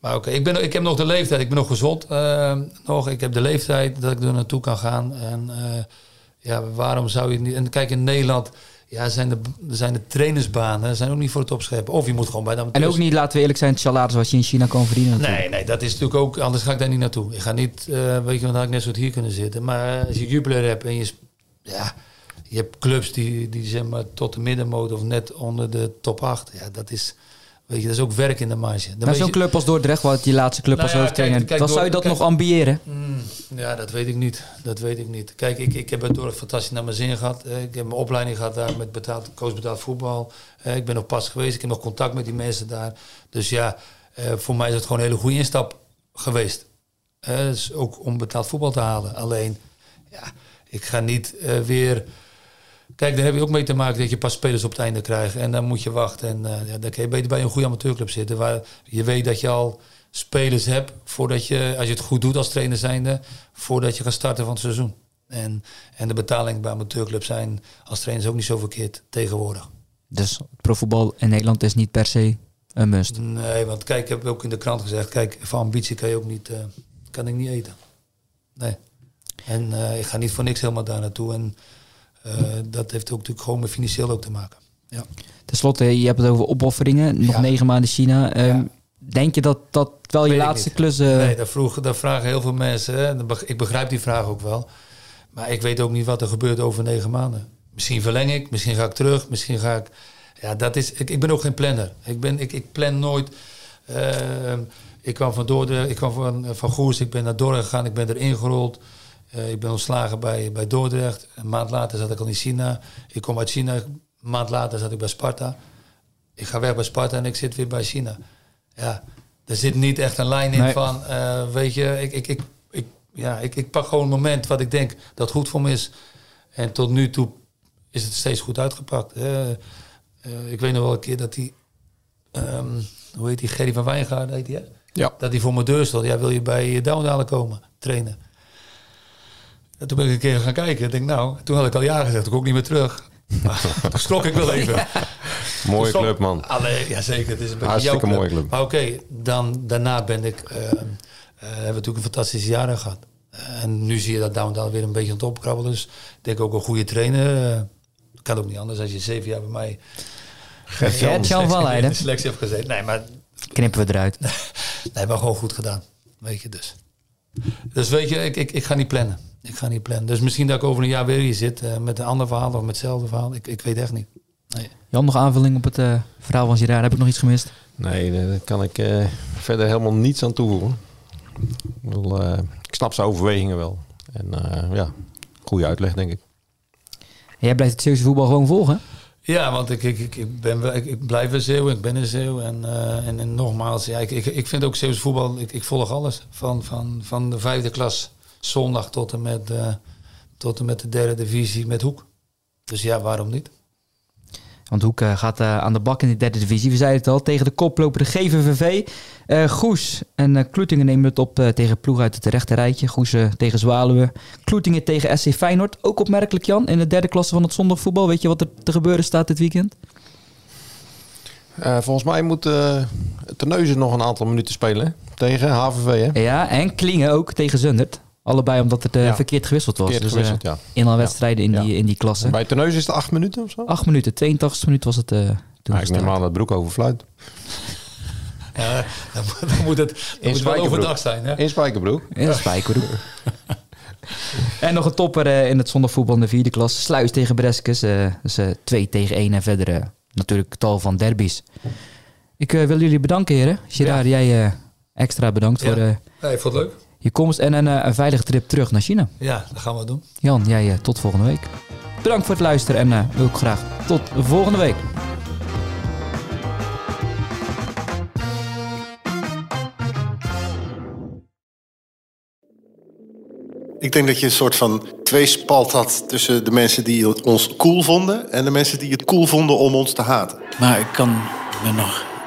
maar oké, ik, ben, ik heb nog de leeftijd. Ik ben nog gezond. eh, nog. Ik heb de leeftijd dat ik er naartoe kan gaan. En eh, ja, waarom zou je niet... En kijk, in Nederland... Ja, zijn de, zijn de trainersbanen zijn ook niet voor het opscheppen. Of je moet gewoon bij de En ook niet, laten we eerlijk zijn, het salaris wat je in China kan verdienen. natuurlijk. Nee, nee, dat is natuurlijk ook... Anders ga ik daar niet naartoe. Ik ga niet... eh, weet je, want dan had ik net zo goed hier kunnen zitten. Maar als je Jupiler hebt en je... Ja, je hebt clubs die, die zeg maar tot de middenmoot of net onder de top 8. Ja, dat is... Weet je, dat is ook werk in de marge. Dan Maar zo'n je- club als Dordrecht, wat die laatste club Nou als ja, hoofdtrainer, kijk, kijk, dan zou je dat kijk- nog ambiëren. Mm, ja, dat weet ik niet. Dat weet ik niet. Kijk, ik, ik heb bij Dordt fantastisch naar mijn zin gehad. Eh, Ik heb mijn opleiding gehad daar met betaald, coach betaald voetbal. Eh, Ik ben nog pas geweest. Ik heb nog contact met die mensen daar. Dus ja, eh, voor mij is het gewoon een hele goede instap geweest. Dus ook om betaald voetbal te halen. Alleen, ja, ik ga niet eh, weer... Kijk, daar heb je ook mee te maken dat je pas spelers op het einde krijgt. En dan moet je wachten. En eh, ja, dan kun je beter bij een goede amateurclub zitten. Waar je weet dat je al spelers hebt voordat je, als je het goed doet als trainer zijnde, voordat je gaat starten van het seizoen. En, en de betalingen bij amateurclubs zijn als trainers ook niet zo verkeerd tegenwoordig. Dus profvoetbal in Nederland is niet per se een must. Nee, want kijk, ik heb ook in de krant gezegd, kijk, van ambitie kan je ook niet, eh, kan ik niet eten. Nee. En eh, ik ga niet voor niks helemaal daar naartoe. En eh, dat heeft ook natuurlijk gewoon met financieel ook te maken. Ja. Ten slotte, je hebt het over opofferingen. Nog Ja. negen maanden China. Ehm, Ja. Denk je dat dat wel je Weet laatste klus... eh, Nee, dat, vroeg, dat vragen heel veel mensen. Hè. Ik begrijp die vraag ook wel. Maar ik weet ook niet wat er gebeurt over negen maanden. Misschien verleng ik, misschien ga ik terug, misschien ga ik... Ja, dat is... Ik, ik ben ook geen planner. Ik, ben, ik, ik plan nooit... Ehm, ik kwam van Dordrecht, ik kwam van, van Goers, ik ben naar Dordrecht gegaan, ik ben erin gerold. Eh, ik ben ontslagen bij, bij Dordrecht. Een maand later zat ik al in China. Ik kom uit China, een maand later zat ik bij Sparta. Ik ga weg bij Sparta en ik zit weer bij China. Ja, er zit niet echt een lijn in Nee. van, eh, weet je, ik, ik, ik, ik, ja, ik, ik pak gewoon een moment wat ik denk dat goed voor me is. En tot nu toe is het steeds goed uitgepakt. Eh, ik weet nog wel een keer dat die, ehm, hoe heet die, Gerry van Wijngaarden heet die, hè? Ja. Dat hij voor mijn deur stond. Ja, wil je bij Douwendalen komen? trainen. En toen ben ik een keer gaan kijken. Ik denk, nou, toen had ik al ja gezegd. Ik ook niet meer terug. Schrok ik wel even. Mooie club, man. Allee, ja, zeker. Het is een beetje Hartstikke mooie club. Maar oké, dan daarna ben ik, eh, eh, hebben we natuurlijk een fantastische jaren gehad. Eh, en nu zie je dat Down weer een beetje aan het opkrabbelen. Dus ik denk ook een goede trainer. eh, kan ook niet anders als je zeven jaar bij mij Gert-Jan van Leiden. de selectie hebt gezeten. Nee, maar Knippen we eruit. Nee, maar gewoon goed gedaan. Weet je dus. Dus weet je, ik, ik, ik ga niet plannen. Ik ga niet plannen. Dus misschien dat ik over een jaar weer hier zit eh, met een ander verhaal of met hetzelfde verhaal. Ik, ik weet echt niet. Nee. Jan, nog aanvulling op het eh, verhaal van Girard? Heb ik nog iets gemist? Nee, daar kan ik eh, verder helemaal niets aan toevoegen. Ik, eh, ik snap zijn overwegingen wel. En eh, ja, goede uitleg, denk ik. Jij blijft het Zeeuwse voetbal gewoon volgen? Ja, want ik, ik, ik, ik, ben, ik, ik blijf een Zeeuw, ik ben een Zeeuw. En, eh, en, en nogmaals, ja, ik, ik, ik vind ook Zeeuws voetbal, ik, ik volg alles. Van, van, van de vijfde klas zondag tot en, met, eh, tot en met de derde divisie met Hoek. Dus ja, waarom niet? Want Hoek eh, gaat eh, aan de bak in de derde divisie. We zeiden het al, tegen de koploper de GVVV. Eh Goes en Kloetingen nemen het op eh, tegen ploeg uit het rechte rijtje. Goes tegen Zwaluwe. Kloetingen tegen SC Feyenoord. Ook opmerkelijk Jan, in de derde klasse van het zondagvoetbal. Weet je wat er te gebeuren staat dit weekend? Eh, volgens mij moet uh, Terneuzen nog een aantal minuten spelen hè? tegen HVV. Hè? Ja, en Klingen ook tegen Zundert. Allebei omdat het eh, Ja. verkeerd gewisseld was. Verkeerd dus, eh, gewisseld, ja. in al wedstrijden in, Ja. die, in die klasse. Bij Terneuzen is het acht minuten of zo? Acht minuten, 82 minuten was het eh toen Nou, ik neem aan dat Broek overfluit. Ja, dan, moet- dan moet het, dan moet wel overdag zijn. Hè? In Spijkerbroek. In spijkerbroek. en nog een topper in het zondagvoetbal in de vierde klas. Sluis tegen Breskes. eh dus eh 2 tegen 1 en verder natuurlijk tal van derbies. Ik wil jullie bedanken heren. Gerard, jij extra bedankt Ja. voor eh, Ja, ik vond het leuk. Je komst en een, eh, een veilige trip terug naar China. Ja, dat gaan we doen. Jan, jij eh, tot volgende week. Bedankt voor het luisteren en eh, wil ik graag tot volgende week. Ik denk dat je een soort van tweespalt had tussen de mensen die ons cool vonden en de mensen die het cool vonden om ons te haten. Maar ik kan me nog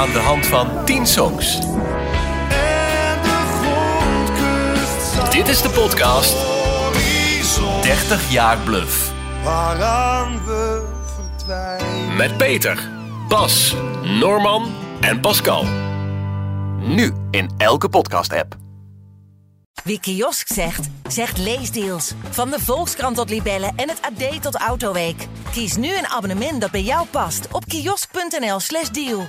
Aan de hand van 10 songs. Dit is de podcast 30 jaar bluff. Met Peter, Bas, Norman en Pascal. Nu in elke podcast-app. Wie kiosk zegt, zegt leesdeals. Van de Volkskrant tot Libellen en het AD tot Autoweek. Kies nu een abonnement dat bij jou past op kiosk.nl/slash deal.